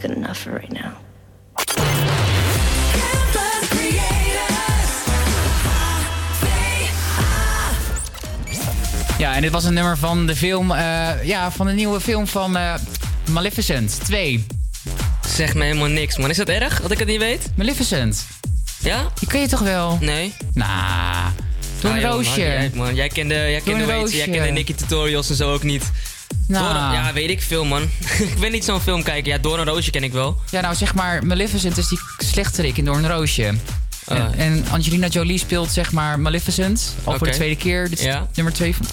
Good enough for right now. Ja, en dit was een nummer van de film, eh, ja, van de nieuwe film van eh, Maleficent 2. Zeg me helemaal niks, man. Is dat erg dat ik het niet weet? Maleficent. Ja? Die ken je toch wel? Nee. Nah. Doe een Ah, joh, roosje. niet uit, man. Jij kende, jij kende, een weet je, jij kende Nicky Tutorials en zo ook niet. Nou. Door- ja, weet ik veel, man. <laughs> ik ben niet zo'n film kijken. Ja, Door een Roosje ken ik wel. Ja, nou zeg maar, Maleficent is die slechterik in Doornroosje. Ah. En, en Angelina Jolie speelt zeg maar Maleficent. Al voor de tweede keer. Dit is Ja. nummer twee van...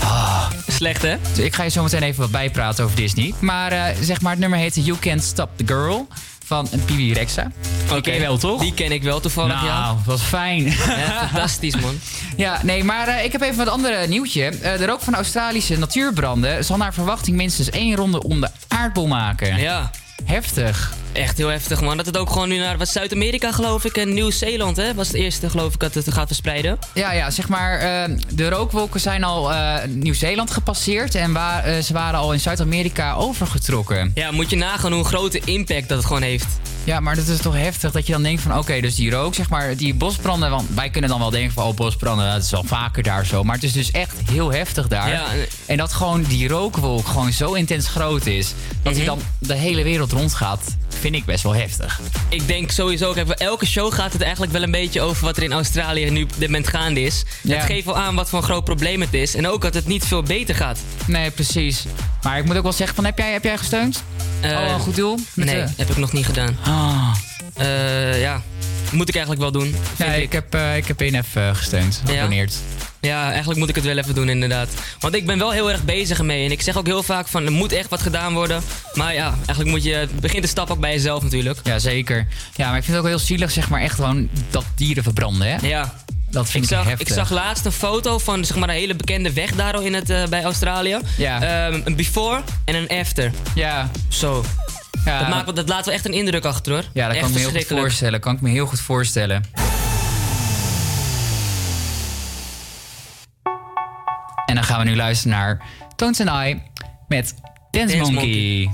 Ah. Slecht, hè? Ik ga je zo meteen even wat bijpraten over Disney. Maar eh, zeg maar, het nummer heet You Can't Stop the Girl van Bibi Rexa. Die ken je wel, toch? Die ken ik wel toevallig, nou, ja. wat fijn. Ja, fantastisch, man. <laughs> Ja, nee, maar eh, ik heb even wat andere nieuwtje. Eh, de rook van Australische natuurbranden zal naar verwachting minstens één ronde om de aardbol maken. Ja. Heftig. Echt heel heftig, man. Dat het ook gewoon nu naar wat Zuid-Amerika, geloof ik, en Nieuw-Zeeland, hè, was het eerste, geloof ik, dat het gaat verspreiden. Ja, ja, zeg maar, eh, de rookwolken zijn al eh, Nieuw-Zeeland gepasseerd en eh, ze waren al in Zuid-Amerika overgetrokken. Ja, moet je nagaan hoe grote impact dat het gewoon heeft. Ja, maar dat is toch heftig dat je dan denkt van oké, dus die rook, zeg maar, die bosbranden, want wij kunnen dan wel denken van oh, bosbranden, dat is wel vaker daar zo. Maar het is dus echt heel heftig daar. Ja, en- dat gewoon die rookwolk gewoon zo intens groot is, dat Mhm. hij dan de hele wereld rondgaat, vind ik best wel heftig. Ik denk sowieso, kijk, elke show gaat het eigenlijk wel een beetje over wat er in Australië nu op dit moment gaande is. Ja. Het geeft wel aan wat voor een groot probleem het is. En ook dat het niet veel beter gaat. Nee, precies. Maar ik moet ook wel zeggen van heb jij, heb jij gesteund? Eh, oh, een goed doel? Met nee, de- heb ik nog niet gedaan. Ah. Eh, ja, moet ik eigenlijk wel doen. Ja, ik heb, eh, ik heb ENF gesteund, gedoneerd. Ja, eigenlijk moet ik het wel even doen, inderdaad. Want ik ben wel heel erg bezig ermee. En ik zeg ook heel vaak van, er moet echt wat gedaan worden. Maar ja, eigenlijk moet je... Het begint de stap ook bij jezelf natuurlijk. Ja, zeker. Ja, maar ik vind het ook heel zielig, zeg maar, echt gewoon dat dieren verbranden, hè? Ja. Dat vind Ik zag, heftig. ik zag laatst een foto van zeg maar, een hele bekende weg daar in het, eh, bij Australië. Ja. Ehm, een before en een after. Ja. Zo. Ja, dat, maakt, dat laat wel echt een indruk achter hoor. Ja, dat echt kan ik me heel goed voorstellen. Kan ik me heel goed voorstellen. En dan gaan we nu luisteren naar Tones and I met Dance, Dance Monkey.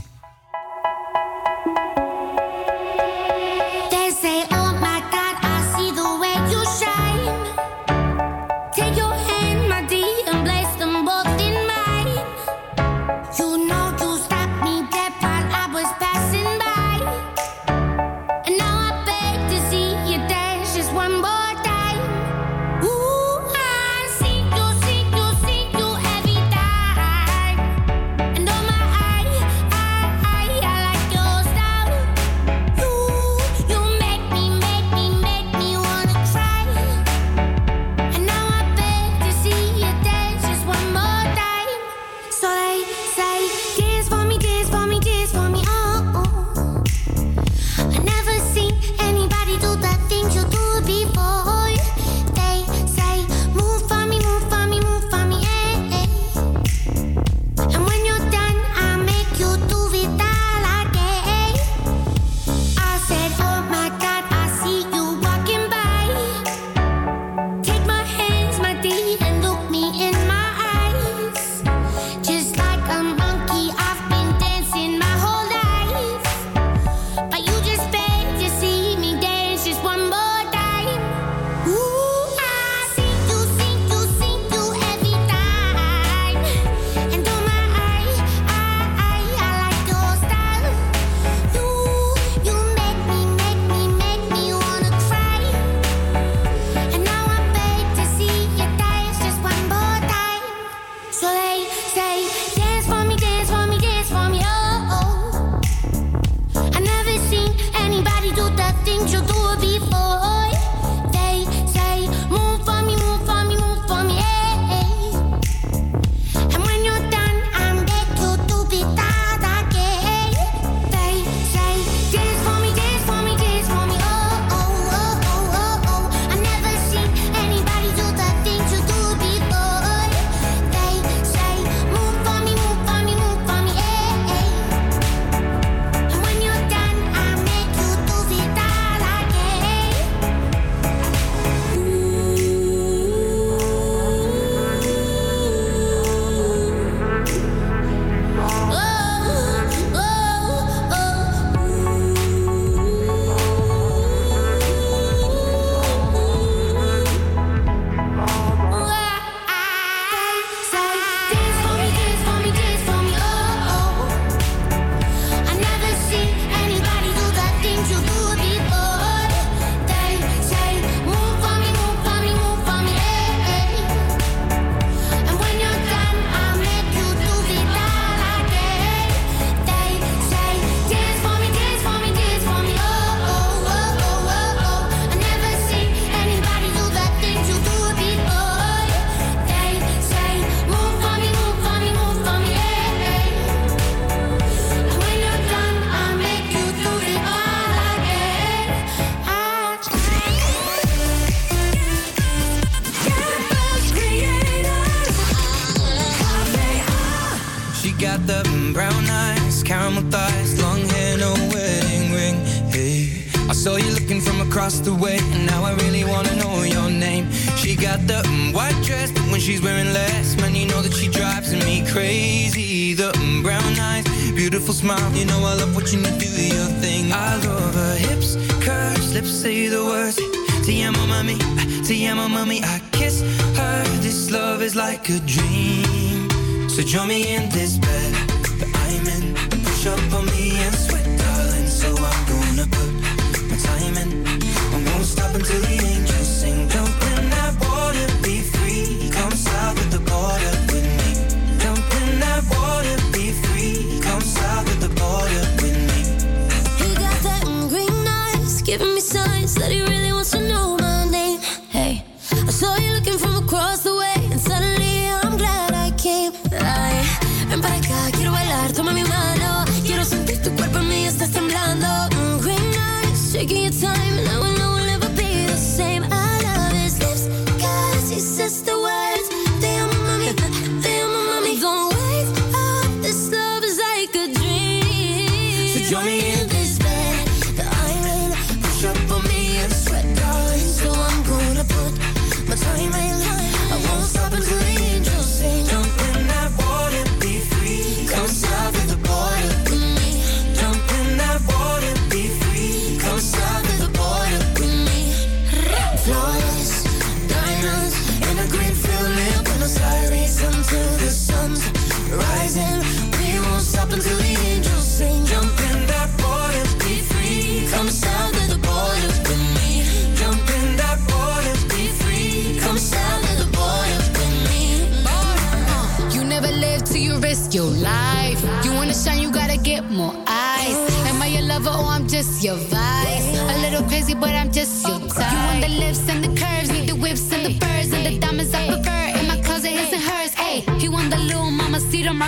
So join me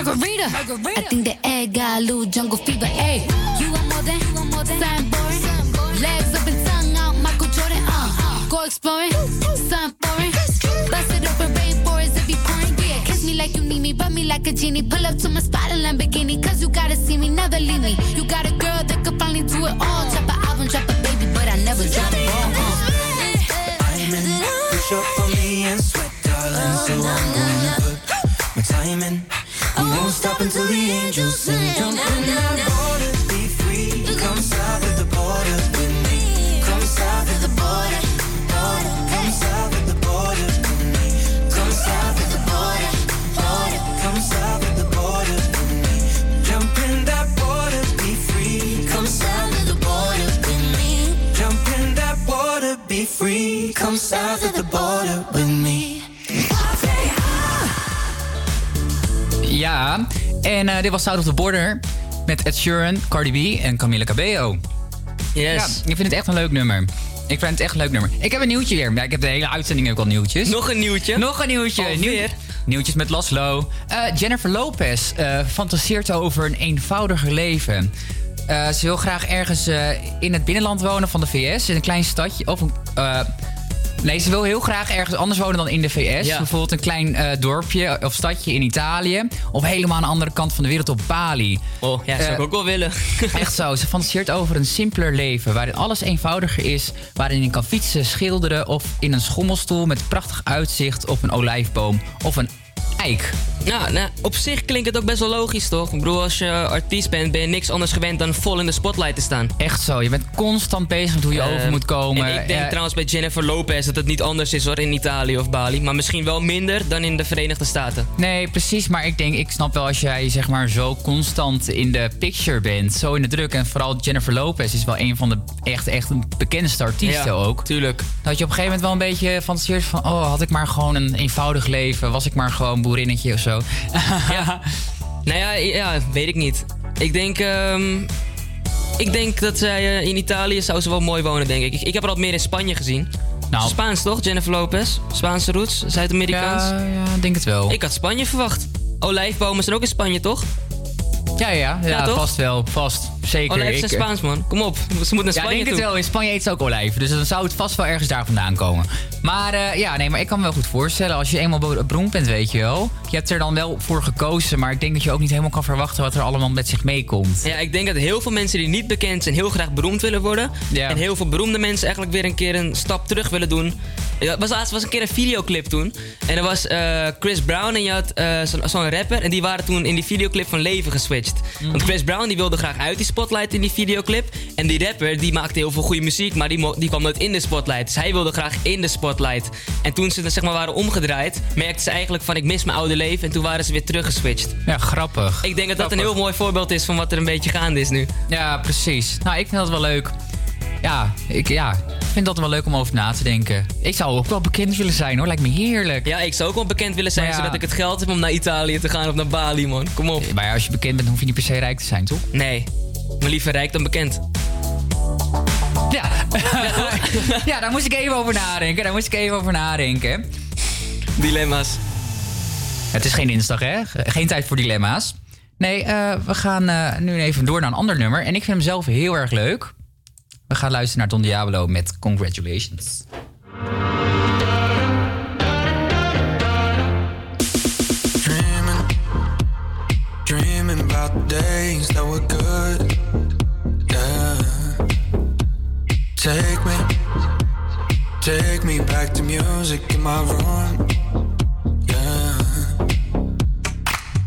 cedar margarita. I think the egg got a little jungle fever. Hey, you want more than, you want more than something boring. Legs up and tongue out, Michael Jordan. Uh, go exploring, something foreign. Bust it open, rainforest if you pouring. Yeah, kiss me like you need me, rub me like a genie. Pull up to my spot cause en eh, dit was South of the Border met Ed Sheeran, Cardi B en Camila Cabello. Yes. Ja, ik vind het echt een leuk nummer. Ik vind het echt een leuk nummer. Ik heb een nieuwtje weer. Ja, ik heb de hele uitzending ook al nieuwtjes. Nog een nieuwtje? Nog een nieuwtje. Nieuw- nieuwtjes met Laszlo. Eh, Jennifer Lopez eh, fantaseert over een eenvoudiger leven. Ze wil graag ergens in het binnenland wonen van de VS. In een klein stadje. Of een, nee, ze wil heel graag ergens anders wonen dan in de VS. Ja. Bijvoorbeeld een klein eh, dorpje of stadje in Italië. Of helemaal aan de andere kant van de wereld op Bali. Oh, ja, zou ik Eh, ook wel willen. <laughs> Echt zo. Ze fantaseert over een simpeler leven. Waarin alles eenvoudiger is. Waarin je kan fietsen, schilderen. Of in een schommelstoel met prachtig uitzicht op een olijfboom. Of een eik. Ja, nou, op zich klinkt het ook best wel logisch, toch? Ik bedoel, als je artiest bent, ben je niks anders gewend dan vol in de spotlight te staan. Echt zo. Je bent constant bezig met hoe je Eh, over moet komen. En ik denk Eh, trouwens bij Jennifer Lopez dat het niet anders is hoor in Italië of Bali. Maar misschien wel minder dan in de Verenigde Staten. Nee, precies. Maar ik denk, ik snap wel als jij zeg maar zo constant in de picture bent. Zo in de druk. En vooral Jennifer Lopez is wel een van de echt, echt bekendste artiesten Ja, ook. Tuurlijk. Dat je op een gegeven moment wel een beetje fantaseert van... oh, had ik maar gewoon een eenvoudig leven. Was ik maar gewoon boerinnetje of zo. Nou ja, ja, weet ik niet. Ik denk, ehm, ik denk dat zij eh, in Italië zou ze wel mooi wonen, denk ik. Ik, ik heb haar al meer in Spanje gezien. Nou. Spaans toch, Jennifer Lopez? Spaanse roots, Zuid-Amerikaans? Ja, ja, denk het wel. Ik had Spanje verwacht. Olijfbomen zijn ook in Spanje, toch? Ja, ja, ja, Ja, vast wel. Vast. Zeker. Olijf is Ik- een Spaans, man. Kom op. Ze moeten naar Ja, Spanje ik denk het wel. In Spanje eet ze ook olijf. Dus dan zou het vast wel ergens daar vandaan komen. Maar eh, ja, nee, maar ik kan me wel goed voorstellen. Als je eenmaal be- beroemd bent, weet je wel. Je hebt er dan wel voor gekozen. Maar ik denk dat je ook niet helemaal kan verwachten wat er allemaal met zich meekomt. Ja, ik denk dat heel veel mensen die niet bekend zijn heel graag beroemd willen worden. En heel veel beroemde mensen eigenlijk weer een keer een stap terug willen doen. Er was laatst was een keer een videoclip toen. En er was eh, Chris Brown en je had eh, zo'n rapper. En die waren toen in die videoclip van leven geswitcht. Want Chris Brown die wilde graag uit die spotlight in die videoclip. En die rapper die maakte heel veel goede muziek. Maar die, die kwam nooit in de spotlight. Dus hij wilde graag in de spotlight. En toen ze zeg maar, waren omgedraaid, merkten ze eigenlijk van ik mis mijn oude leven. En toen waren ze weer teruggeswitcht. Ja, grappig. Ik denk dat dat een heel mooi voorbeeld is van wat er een beetje gaande is nu. Ja, precies. Nou, ik vind dat wel leuk. Ja, ik ja, ik vind dat wel leuk om over na te denken. Ik zou ook wel bekend willen zijn hoor, lijkt me heerlijk. Ja, ik zou ook wel bekend willen zijn, ja. zodat ik het geld heb om naar Italië te gaan of naar Bali, man. Kom op. Maar als je bekend bent, hoef je niet per se rijk te zijn, toch? Nee, maar liever rijk dan bekend. Ja. <laughs> ja, daar moest ik even over nadenken. Daar moest ik even over nadenken. Dilemma's. Het is geen dinsdag, hè? Geen tijd voor dilemma's. Nee, eh, we gaan eh, nu even door naar een ander nummer. En ik vind hem zelf heel erg leuk. We gaan luisteren naar Don Diablo met Congratulations. Take me, take me back to music in my room. Yeah.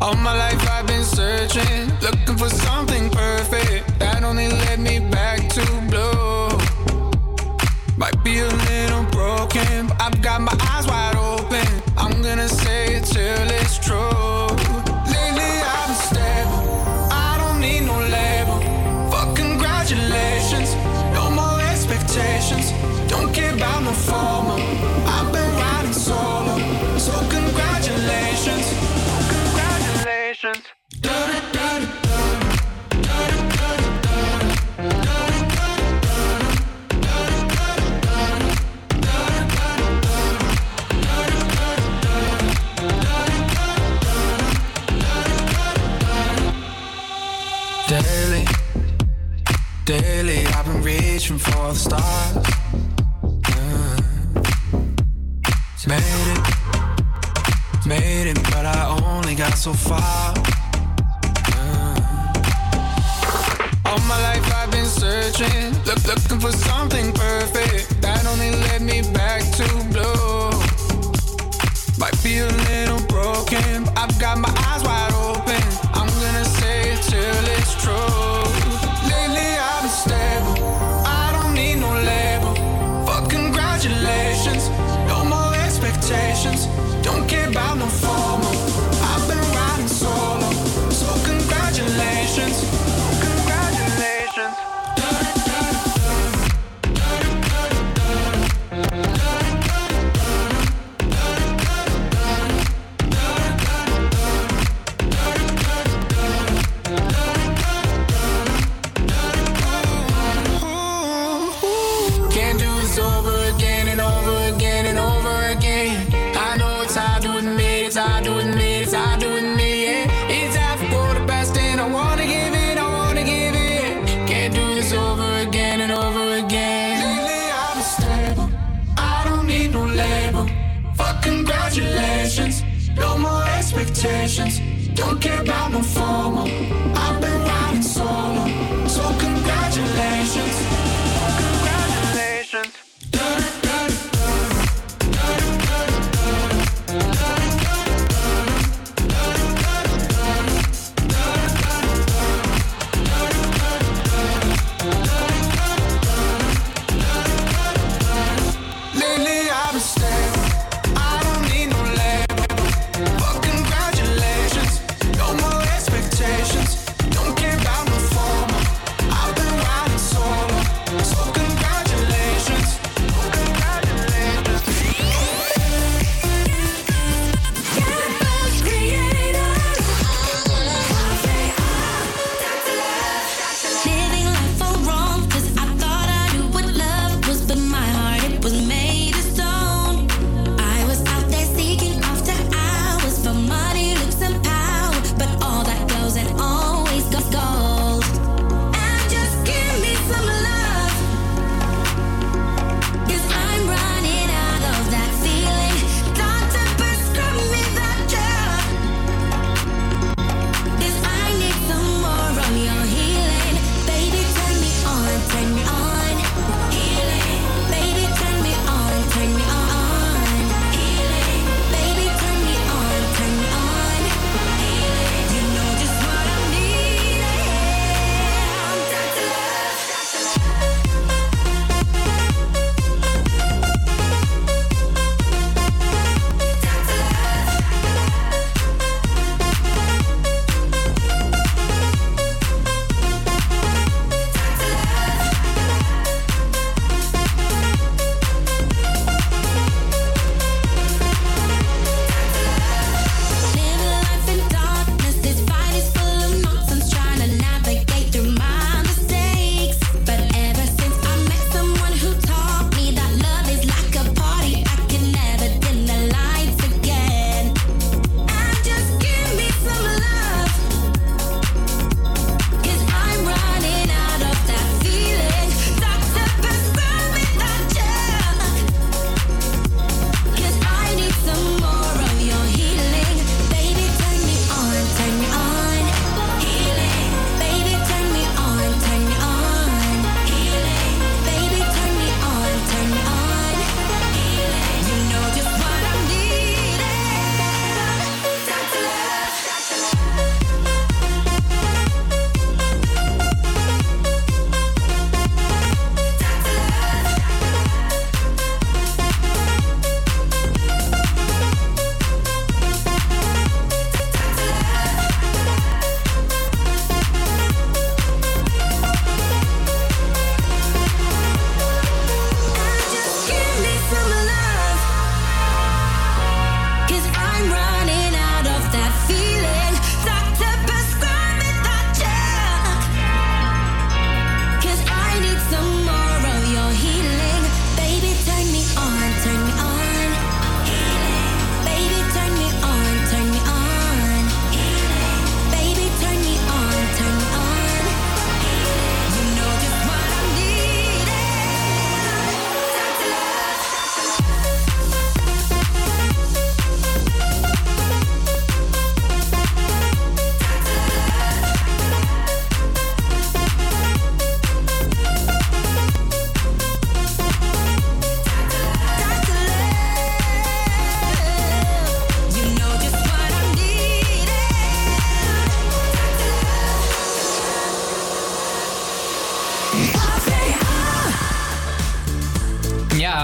All my life I've been searching, looking for something perfect that only led me back to blue. Might be a little broken, but I've got my eyes wide open. I'm gonna say it till it's true. About. I've been riding solo, so congratulations, congratulations. Daily, I've been reaching for the stars. Got so far. Yeah. All my life I've been searching, look, looking for something perfect that only led me back to blue. Might be a little broken, I've got my eyes wide open. I'm gonna say it till it's true. Lately I've been stable, I don't need no label. Fuck congratulations, no more expectations. Don't care about no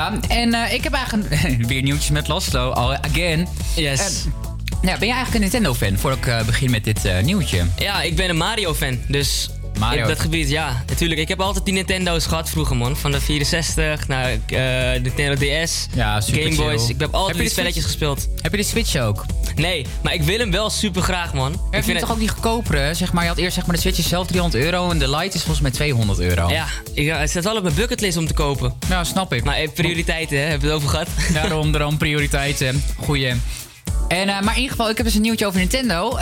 Ja, en eh, ik heb eigenlijk <laughs> weer nieuwtjes met Laszlo, al again. Yes. ja, ben je eigenlijk een Nintendo-fan, voor ik eh, begin met dit eh, nieuwtje? Ja, ik ben een Mario-fan. Dus Mario. op dat gebied, ja. Natuurlijk, ik heb altijd die Nintendo's gehad vroeger, man. Van de 64 naar eh Nintendo DS, Ja, super Game Boys. Ik heb altijd Heb je die spelletjes gespeeld. Heb je de Switch ook? Nee, maar ik wil hem wel super graag, man. Heb je vind toch ook die goedkopere? Zeg maar, je had eerst zeg maar, de Switch is zelf 300 euro en de Lite is volgens mij 200 euro. Ja, ik, het staat wel op mijn bucketlist om te kopen. Ja, snap ik. Maar eh, prioriteiten, hè, hebben we het over gehad. Daarom, daarom prioriteiten. Goeie. En, eh, maar in ieder geval, ik heb dus een nieuwtje over Nintendo.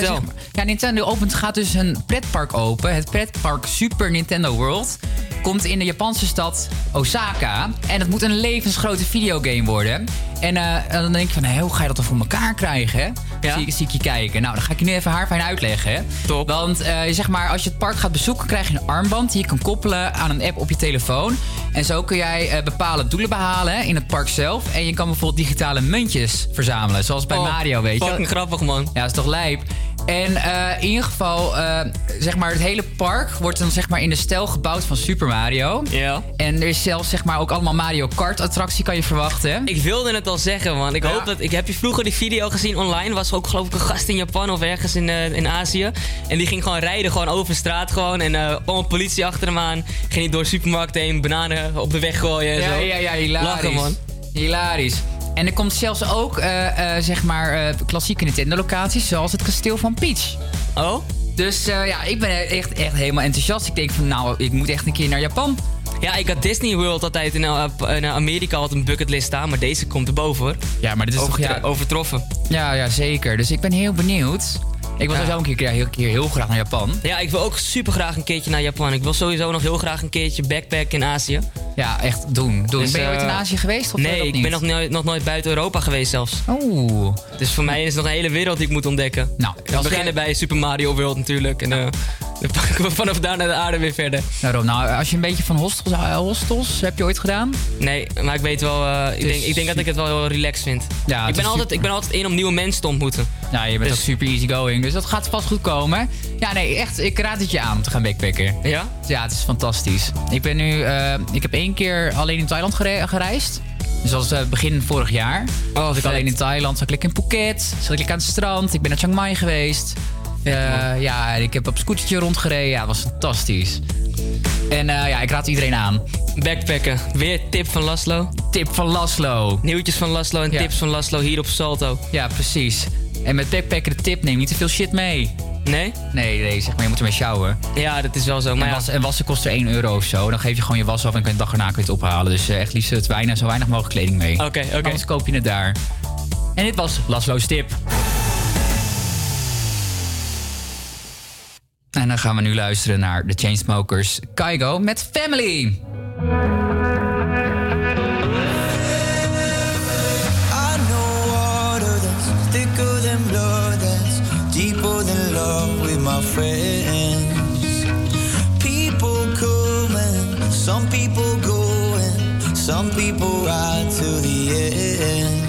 Zeg maar- ja, Nintendo opent, gaat dus een pretpark open. Het pretpark Super Nintendo World. Komt in de Japanse stad Osaka. En het moet een levensgrote videogame worden. En eh, en dan denk ik van, hé, hoe ga je dat dan voor elkaar krijgen? hè? Ja. Zie, ik- zie ik je kijken. Nou, dan ga ik je nu even haar fijn uitleggen. hè. Top. Want eh, zeg maar, als je het park gaat bezoeken, krijg je een armband die je kan koppelen aan een app op je telefoon. En zo kun jij eh, bepaalde doelen behalen hè, in het park zelf. En je kan bijvoorbeeld digitale muntjes verzamelen. Zoals bij Oh, Mario, weet je. fucking grappig, man. Ja, dat is toch lijp. En eh, in ieder geval, eh, zeg maar, het hele park wordt dan zeg maar in de stijl gebouwd van Super Mario. Ja. En er is zelfs zeg maar ook allemaal Mario Kart attractie kan je verwachten. Ik wilde het al zeggen, man. Ik Ja. hoop dat... Ik heb je vroeger die video gezien online. Was er ook geloof ik een gast in Japan of ergens in, eh, in Azië. En die ging gewoon rijden, gewoon over straat gewoon. En allemaal politie achter hem aan. Ging hij door de supermarkt heen, bananen op de weg gooien en Ja, zo. ja, ja, hilarisch. Lachen, man. Hilarisch. En er komt zelfs ook, eh, eh, zeg maar, eh, klassieke Nintendo-locaties, zoals het kasteel van Peach. Oh? Dus eh, ja, ik ben echt, echt helemaal enthousiast. Ik denk van, nou, ik moet echt een keer naar Japan. Ja, ik had Disney World altijd in, in Amerika had een bucketlist staan. Maar deze komt erboven, hoor. Ja, maar dit is toch, ja, Overtroffen. ja, ja, zeker. Dus ik ben heel benieuwd. Ik wil sowieso een keer, heel, keer heel graag naar Japan. Ja, ik wil ook super graag een keertje naar Japan. Ik wil sowieso nog heel graag een keertje backpacken in Azië. Ja, echt doen. doen. Dus, ben je ooit in eh, Azië geweest? Of eh, nee, ik ben nog nooit, nog nooit buiten Europa geweest zelfs. Oeh. Dus voor mij is het nog een hele wereld die ik moet ontdekken. Nou, we beginnen bij Super Mario World natuurlijk. En eh, dan pakken we vanaf daar naar de aarde weer verder. Daarom, nou, als je een beetje van hostels, eh, hostels heb je ooit gedaan? Nee, maar ik weet wel, eh, ik, Dus denk, ik denk dat ik het wel heel relaxed vind. Ja, ik, ben altijd, ik ben altijd in om nieuwe mensen te ontmoeten. Ja, je bent Dus- ook super easy going, dus dat gaat vast goed komen. Ja, nee, echt, ik raad het je aan om te gaan backpacken. Ja? Ja, het is fantastisch. Ik ben nu, eh, ik heb één keer alleen in Thailand gere- gereisd. Dus dat was eh, begin vorig jaar. Oh, was ik alleen in Thailand, zat ik in Phuket, zat ik aan het strand. Ik ben naar Chiang Mai geweest. Eh, ja, ik heb op scootertje rondgereden. Ja, was fantastisch. En ja, ik raad iedereen aan. Backpacken. Weer tip van Laszlo. Tip van Laszlo. Nieuwtjes van Laszlo en Ja. tips van Laszlo hier op Salto. Ja, precies. En met backpacken de tip, neem niet te veel shit mee. Nee? Nee, nee, zeg maar, je moet ermee sjouwen. Ja, dat is wel zo. Maar en, ja, en wassen kost er 1 euro of zo. Dan geef je gewoon je was af en kan je de dag erna kun je het ophalen. Dus eh, echt liefst het weinig, zo weinig mogelijk kleding mee. Oké, oké. Anders koop je het daar. En dit was Laszlo's tip. En dan gaan we nu luisteren naar de Chainsmokers Kaigo met Family. Friends. People come and some people go, and some people ride to the end.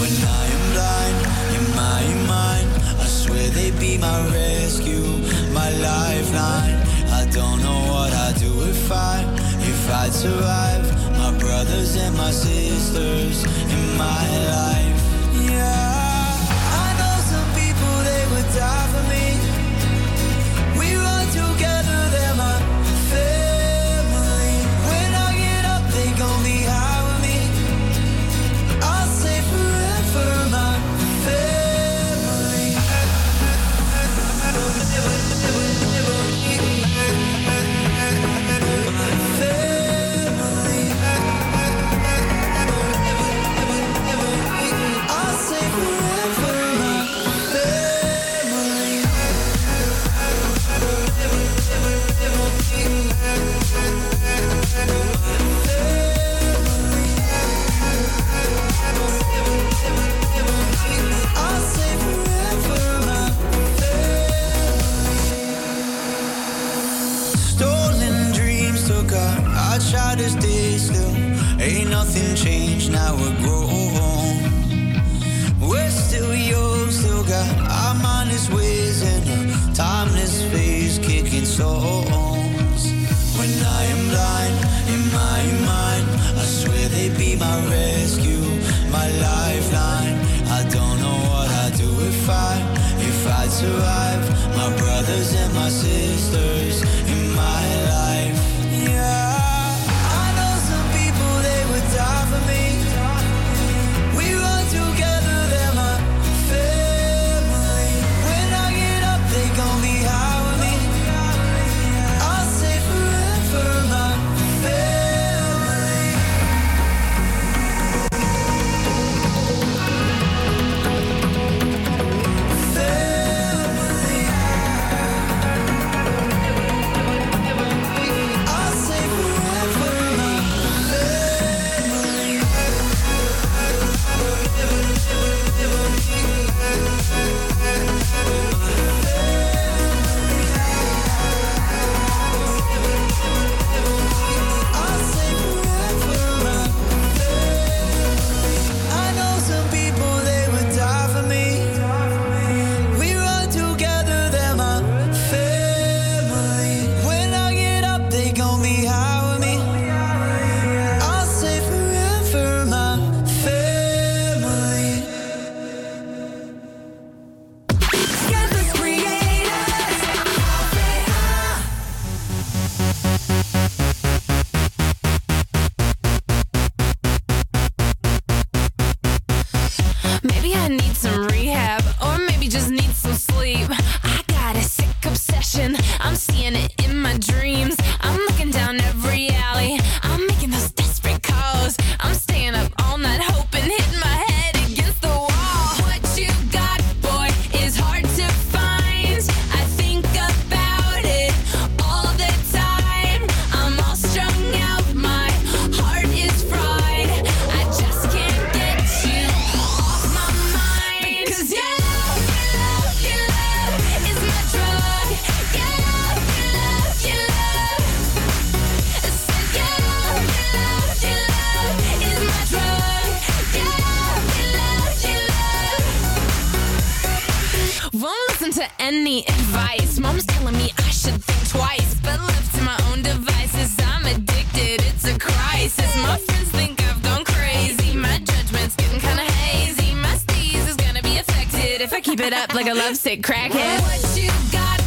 When I am blind in my mind, I swear they'd be my rescue, my lifeline. I don't know what I'd do if I, if I'd survive. My brothers and my sisters in my life. Yeah, I know some people they would die nothing changed, now we're grown. We're still young, still got our mindless ways and a timeless face kicking songs. When I am blind in my mind, I swear they be my rescue, my lifeline. I don't know what I'd do if I, if I survive. My brothers and my sisters. advice. Mom's telling me I should think twice, but left to my own devices, I'm addicted. It's a crisis. My friends think I've gone crazy. My judgment's getting kinda hazy. My steez is gonna be affected if I keep it up like a lovesick crackhead. What you got?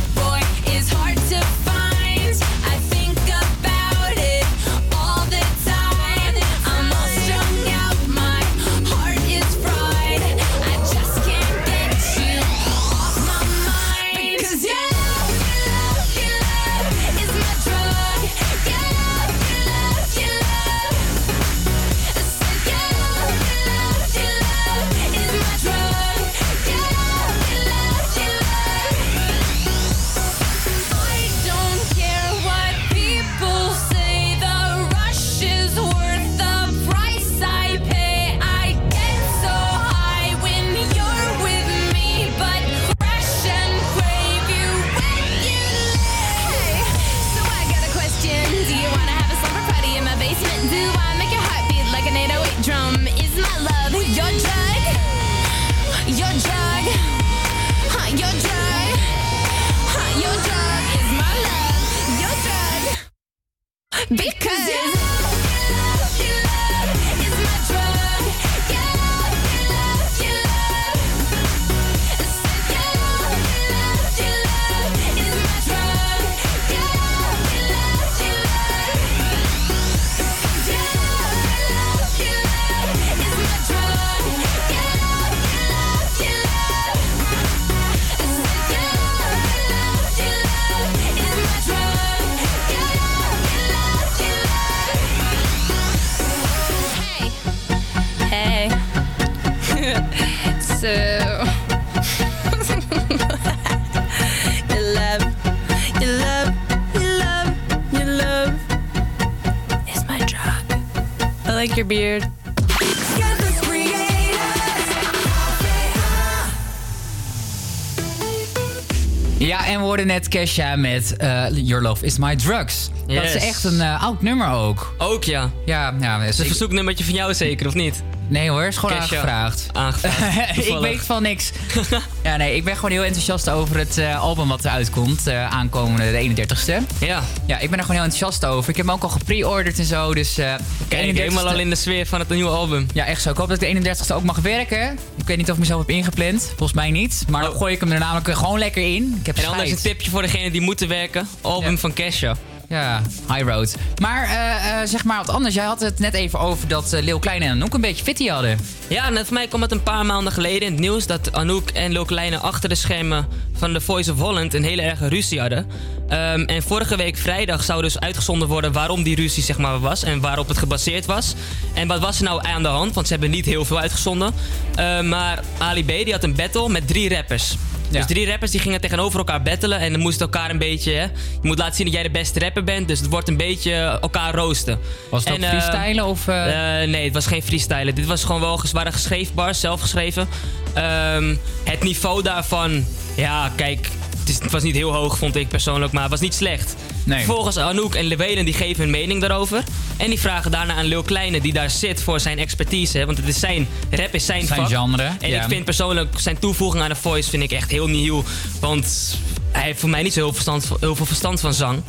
Ja, en we hoorden net Kesha met eh, Your Love Is My Drugs. Dat is echt een eh, oud nummer ook. Ook ja. Ja, ja. Dus een verzoeknummertje van jou zeker, of niet? Nee hoor, is gewoon aangevraagd. Aangevraagd. <laughs> ik weet van niks. <laughs> ja, nee, ik ben gewoon heel enthousiast over het eh, album wat eruit komt. eh, aankomende de 31ste. Ja. Ja, ik ben er gewoon heel enthousiast over. Ik heb hem ook al gepre-orderd en zo. Dus de Kijk, 31ste helemaal al in de sfeer van het nieuwe album. Ja, echt zo. Ik hoop dat ik de 31ste ook mag werken. Ik weet niet of ik mezelf heb ingepland. Volgens mij niet. Maar dan gooi ik hem er namelijk gewoon lekker in. Ik heb Oh. En anders een tipje voor degenen die moeten werken. Album van Kesha. Ja, High Road. Maar eh, eh, zeg maar wat anders. Jij had het net even over dat eh Leeuw Kleine en Anouk een beetje fitty hadden. Ja, en voor mij kwam het een paar maanden geleden in het nieuws dat Anouk en Lil Kleine achter de schermen van The Voice of Holland een hele erge ruzie hadden. Ehm, en vorige week vrijdag zou dus uitgezonden worden waarom die ruzie zeg maar was en waarop het gebaseerd was. En wat was er nou aan de hand? Want ze hebben niet heel veel uitgezonden. Ehm, maar Ali B die had een battle met drie rappers. Dus drie rappers die gingen tegenover elkaar battelen en dan moesten elkaar een beetje. Hè, je moet laten zien dat jij de beste rapper bent, dus het wordt een beetje elkaar roosten. Was het En, eh, freestylen of... eh, eh, nee, het was geen freestylen. Dit was gewoon wel waren geschreven bars, zelf geschreven. Ehm, het niveau daarvan, ja, kijk, het, is, het was niet heel hoog, vond ik persoonlijk, maar het was niet slecht. Nee. Vervolgens Anouk en Lewelen die geven hun mening daarover. En die vragen daarna aan Lil Kleine, die daar zit voor zijn expertise. hè, Want het is zijn, rap is zijn, Zijn vak. genre, En ja. ik vind persoonlijk zijn toevoeging aan de voice vind ik echt heel nieuw. Want hij heeft voor mij niet zo heel, verstand, heel veel verstand van zang.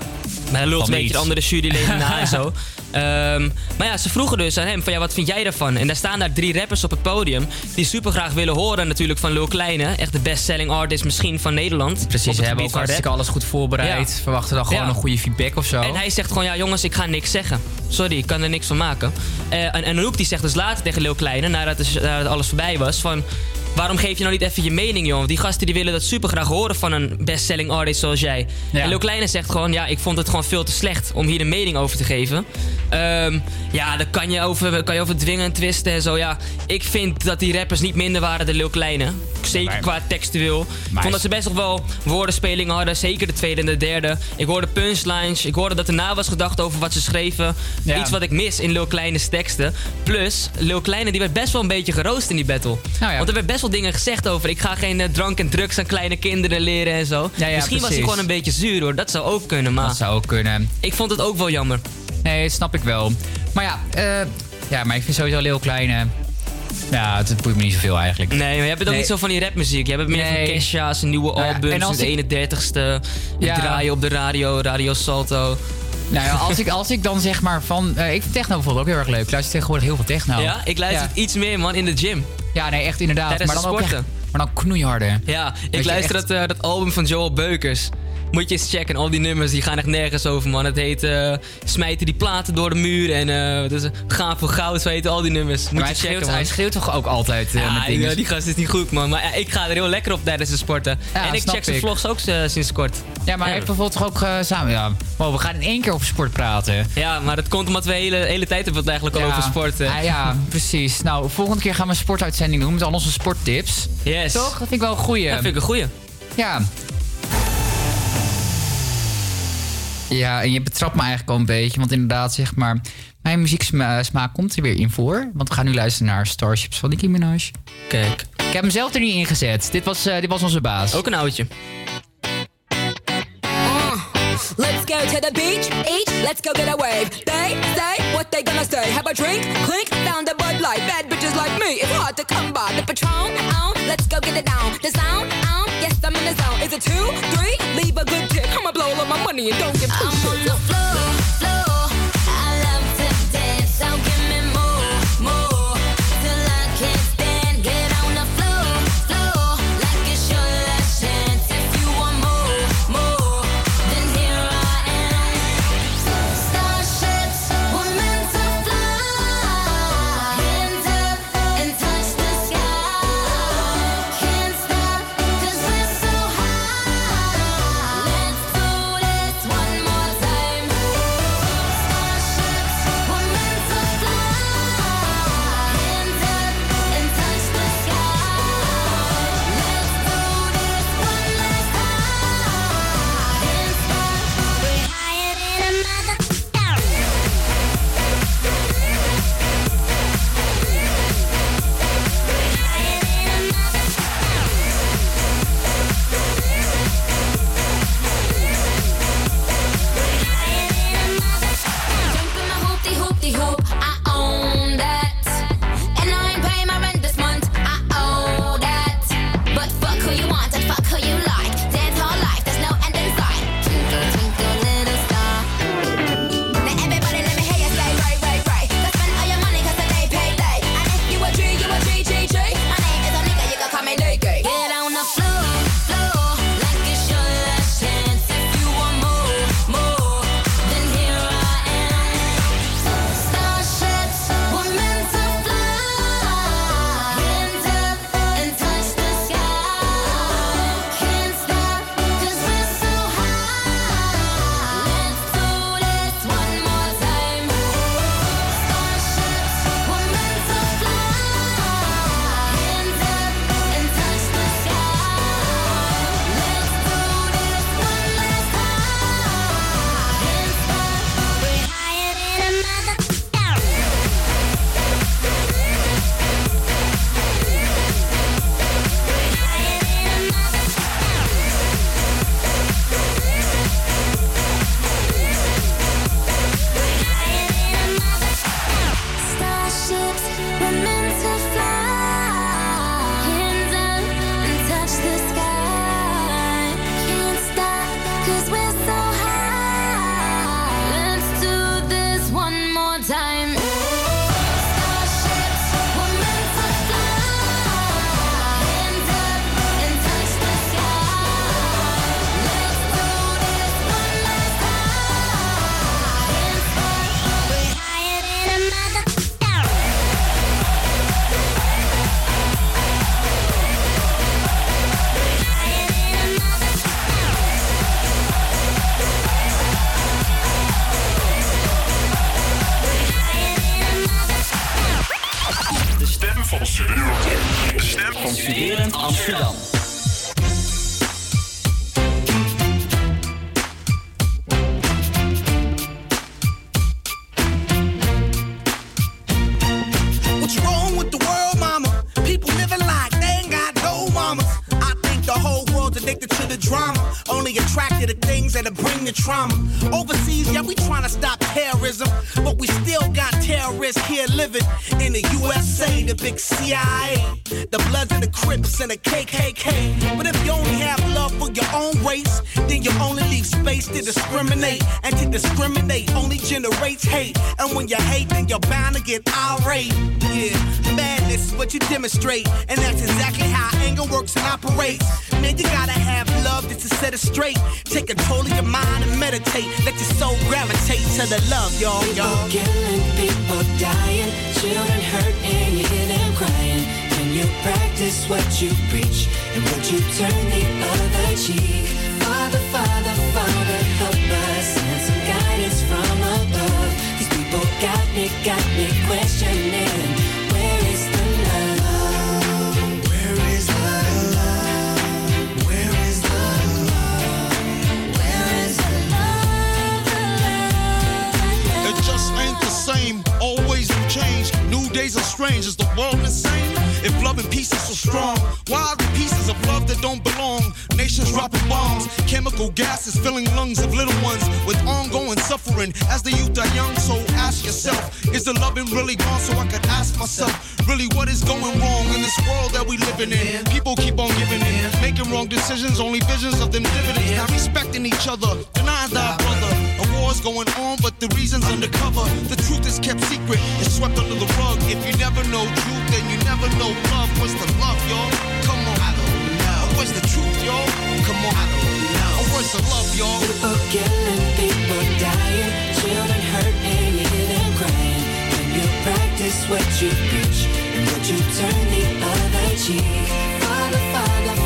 Maar hij lult een beetje de andere juryleden na en zo. <laughs> <laughs> Ehm, maar ja, ze vroegen dus aan hem van ja, wat vind jij daarvan? En daar staan daar drie rappers op het podium die super graag willen horen natuurlijk van Lil Kleine. Echt de best-selling artist misschien van Nederland. Precies, ze hebben ook hartstikke alles goed voorbereid. Ja. Verwachten dan gewoon Ja. een goede feedback of zo. En hij zegt gewoon, ja jongens, ik ga niks zeggen. Sorry, ik kan er niks van maken. Eh, en, en die zegt dus later tegen Lil Kleine, nadat, nadat alles voorbij was, van... Waarom geef je nou niet even je mening, joh? Want die gasten die willen dat super graag horen van een bestselling artist zoals jij. En Lil Kleine zegt gewoon, ja, ik vond het gewoon veel te slecht om hier een mening over te geven. Ehm, ja, daar kan je, over, kan je over dwingen en twisten en zo. Ja, ik vind dat die rappers niet minder waren dan Lil Kleine. Zeker Maar- qua textueel. Ik vond dat ze best nog wel woordenspelingen hadden. Zeker de tweede en de derde. Ik hoorde punchlines. Ik hoorde dat er na was gedacht over wat ze schreven. Ja. Iets wat ik mis in Lil Kleine's teksten. Plus, Lil Kleine die werd best wel een beetje geroost in die battle. Nou ja. Want er werd best wel dingen gezegd over... ik ga geen eh, drank en drugs aan kleine kinderen leren en zo. Ja, ja, Misschien was hij gewoon een beetje zuur hoor. Dat zou ook kunnen, maar... Dat zou ook kunnen. Ik vond het ook wel jammer. Nee, dat snap ik wel. Maar ja, eh, ja maar ik vind sowieso Leeuw Kleine... Ja, het boeit me niet zoveel eigenlijk. Nee, maar je hebt ook Nee. niet zo van die rapmuziek. Je hebt het meer Nee. van Kesha, zijn nieuwe Nou ja, album, en als zijn ik- 31ste. Het Ja. draaien op de radio, Radio Salto. Nou ja, als ik, als ik dan zeg maar van... eh, ik vind techno bijvoorbeeld ook heel erg leuk. Ik luister tegenwoordig heel veel techno. Ja, ik luister Ja. iets meer man in de gym. Ja, nee, echt inderdaad. Tijdens maar dan het ook echt, sporten. maar dan knoeiharde. Ja, ik luister echt- dat, eh, dat album van Joel Beukers. Moet je eens checken. Al die nummers die gaan echt nergens over, man. Het heet eh, Smijten die platen door de muur. En eh dus, Gaan voor goud, zo heten al die nummers. Moet Maar je hij checken, schreeuwt, man. hij schreeuwt toch ook altijd eh, ja, met dingen? die, die gast is niet goed, man. Maar ja, ik ga er heel lekker op tijdens de sporten. Ja, en ik check zijn ik. vlogs ook eh, sinds kort. Ja, maar hij heeft bijvoorbeeld toch ook eh, samen... Ja, wow, we gaan in één keer over sport praten. Ja, maar dat komt omdat we de hele, hele tijd hebben we het eigenlijk al over sport. eh. Ah, ja, precies. Nou, volgende keer gaan we een sportuitzending doen met al onze sporttips. Yes. Toch? Dat vind ik wel een goeie. Dat vind ik een goeie. Ja. Ja, en je betrapt me eigenlijk al een beetje. Want inderdaad, zeg maar... Mijn muzieksmaak komt er weer in voor. Want we gaan nu luisteren naar Starships van Nicki Minaj. Kijk. Ik heb hem zelf er niet in gezet. Dit was, eh, dit was onze baas. Ook een oudje. Let's go to the beach, each, let's go get a wave. They say what they gonna say. Have a drink, clink, found a Bud Light. Bad bitches like me, it's hard to come by. The Patron, on, let's go get it down. The sound, on, yes, I'm in the zone. Is it two, three? Leave a good tip. I'ma blow all my money and don't give two I'm on the floor, floor. Respecting each other, denying thy brother. A war's going on, but the reason's undercover. The truth is kept secret, it's swept under the rug. If you never know truth, then you never know love. What's the love, y'all? Come on. I don't know. What's the truth, y'all? Come on. I don't know. What's the love, y'all? People killing, people dying, children hurt and you hear them crying. When you practice what you preach and would you turn the other cheek? Father, Father, Father,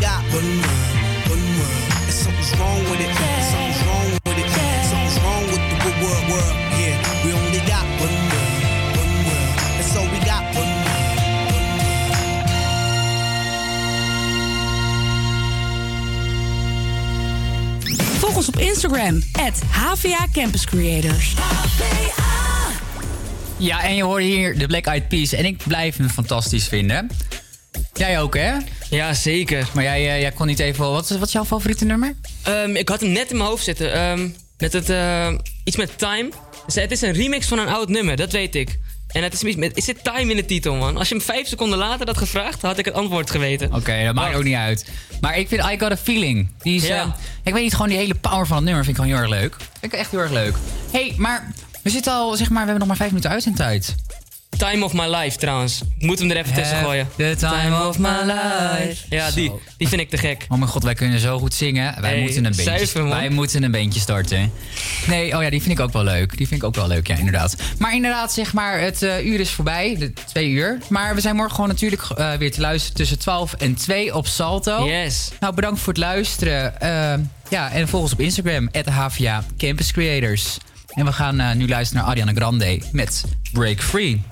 Got. One world, one world. And something's wrong with it. Something's wrong with it. Something's wrong with the good world, world. Yeah, we only got one world, one world. That's all we got. One world. Volg ons op Instagram, HVA Campus Creators. Ja, en je hoorde hier de Black Eyed Peas. En ik blijf hem fantastisch vinden. Jij ook, hè? Ja, zeker. Maar jij, eh, jij kon niet even... Wat is, wat is jouw favoriete nummer? Ehm, ik had hem net in mijn hoofd zitten. Ehm, met het, eh, iets met Time. Dus het is een remix van een oud nummer, dat weet ik. En het is iets met, is zit Time in de titel, man. Als je hem vijf seconden later had gevraagd, had ik het antwoord geweten. Oké, dat maakt ook niet uit. Maar ik vind I Got A Feeling. Die is, Ja. eh, ik weet niet, gewoon die hele power van het nummer vind ik gewoon heel erg leuk. Vind ik echt heel erg leuk. hey, maar we zitten al, zeg maar, we hebben nog maar vijf minuten uit in tijd. Time of My Life trouwens. Ik moet hem er even tussen gooien. The time of my life. Ja, die, die vind ik te gek. Oh mijn god, wij kunnen zo goed zingen. Wij, moeten, een beentje, zuiver, wij moeten een beentje starten. Nee, oh ja, die vind ik ook wel leuk. Die vind ik ook wel leuk, ja, inderdaad. Maar inderdaad, zeg maar, het eh, uur is voorbij. De twee uur. Maar we zijn morgen gewoon natuurlijk eh, weer te luisteren tussen 12 en 2 op Salto. Yes. Nou, bedankt voor het luisteren. Eh, ja, en volg ons op Instagram, at Campus Creators. En we gaan eh, nu luisteren naar Ariana Grande met Break Free.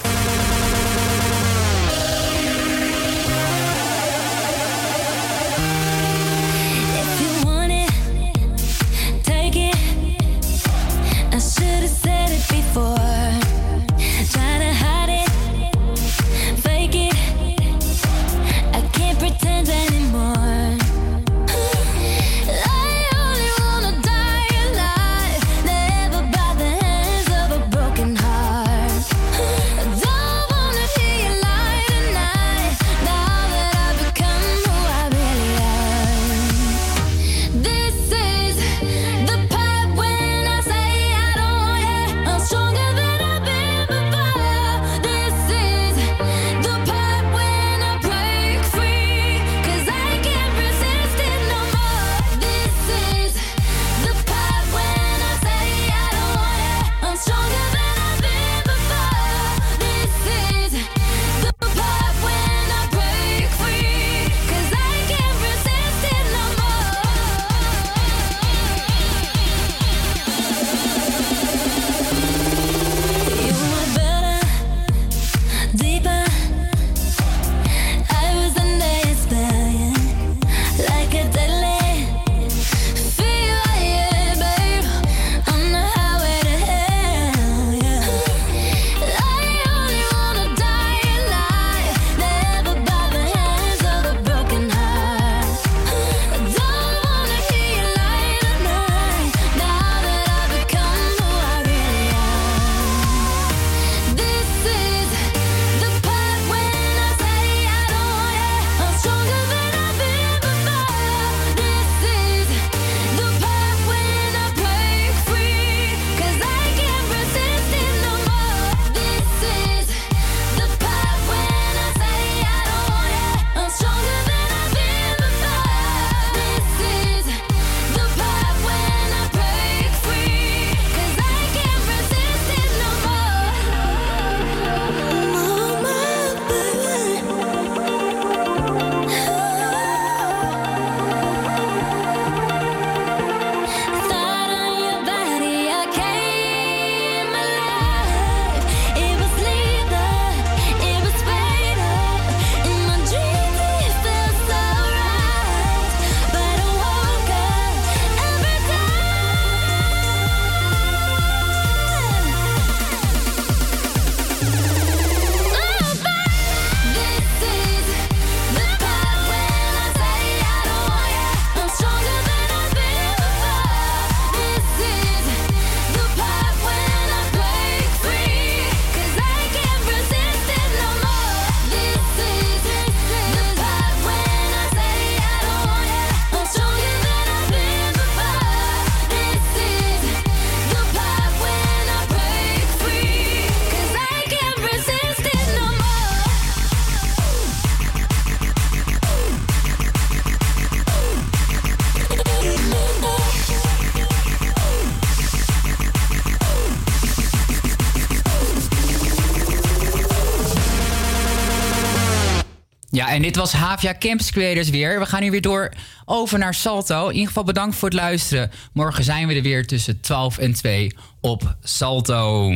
En dit was Havia Campus Creators weer. We gaan hier weer door over naar Salto. In ieder geval bedankt voor het luisteren. Morgen zijn we er weer tussen 12 en 2 op Salto.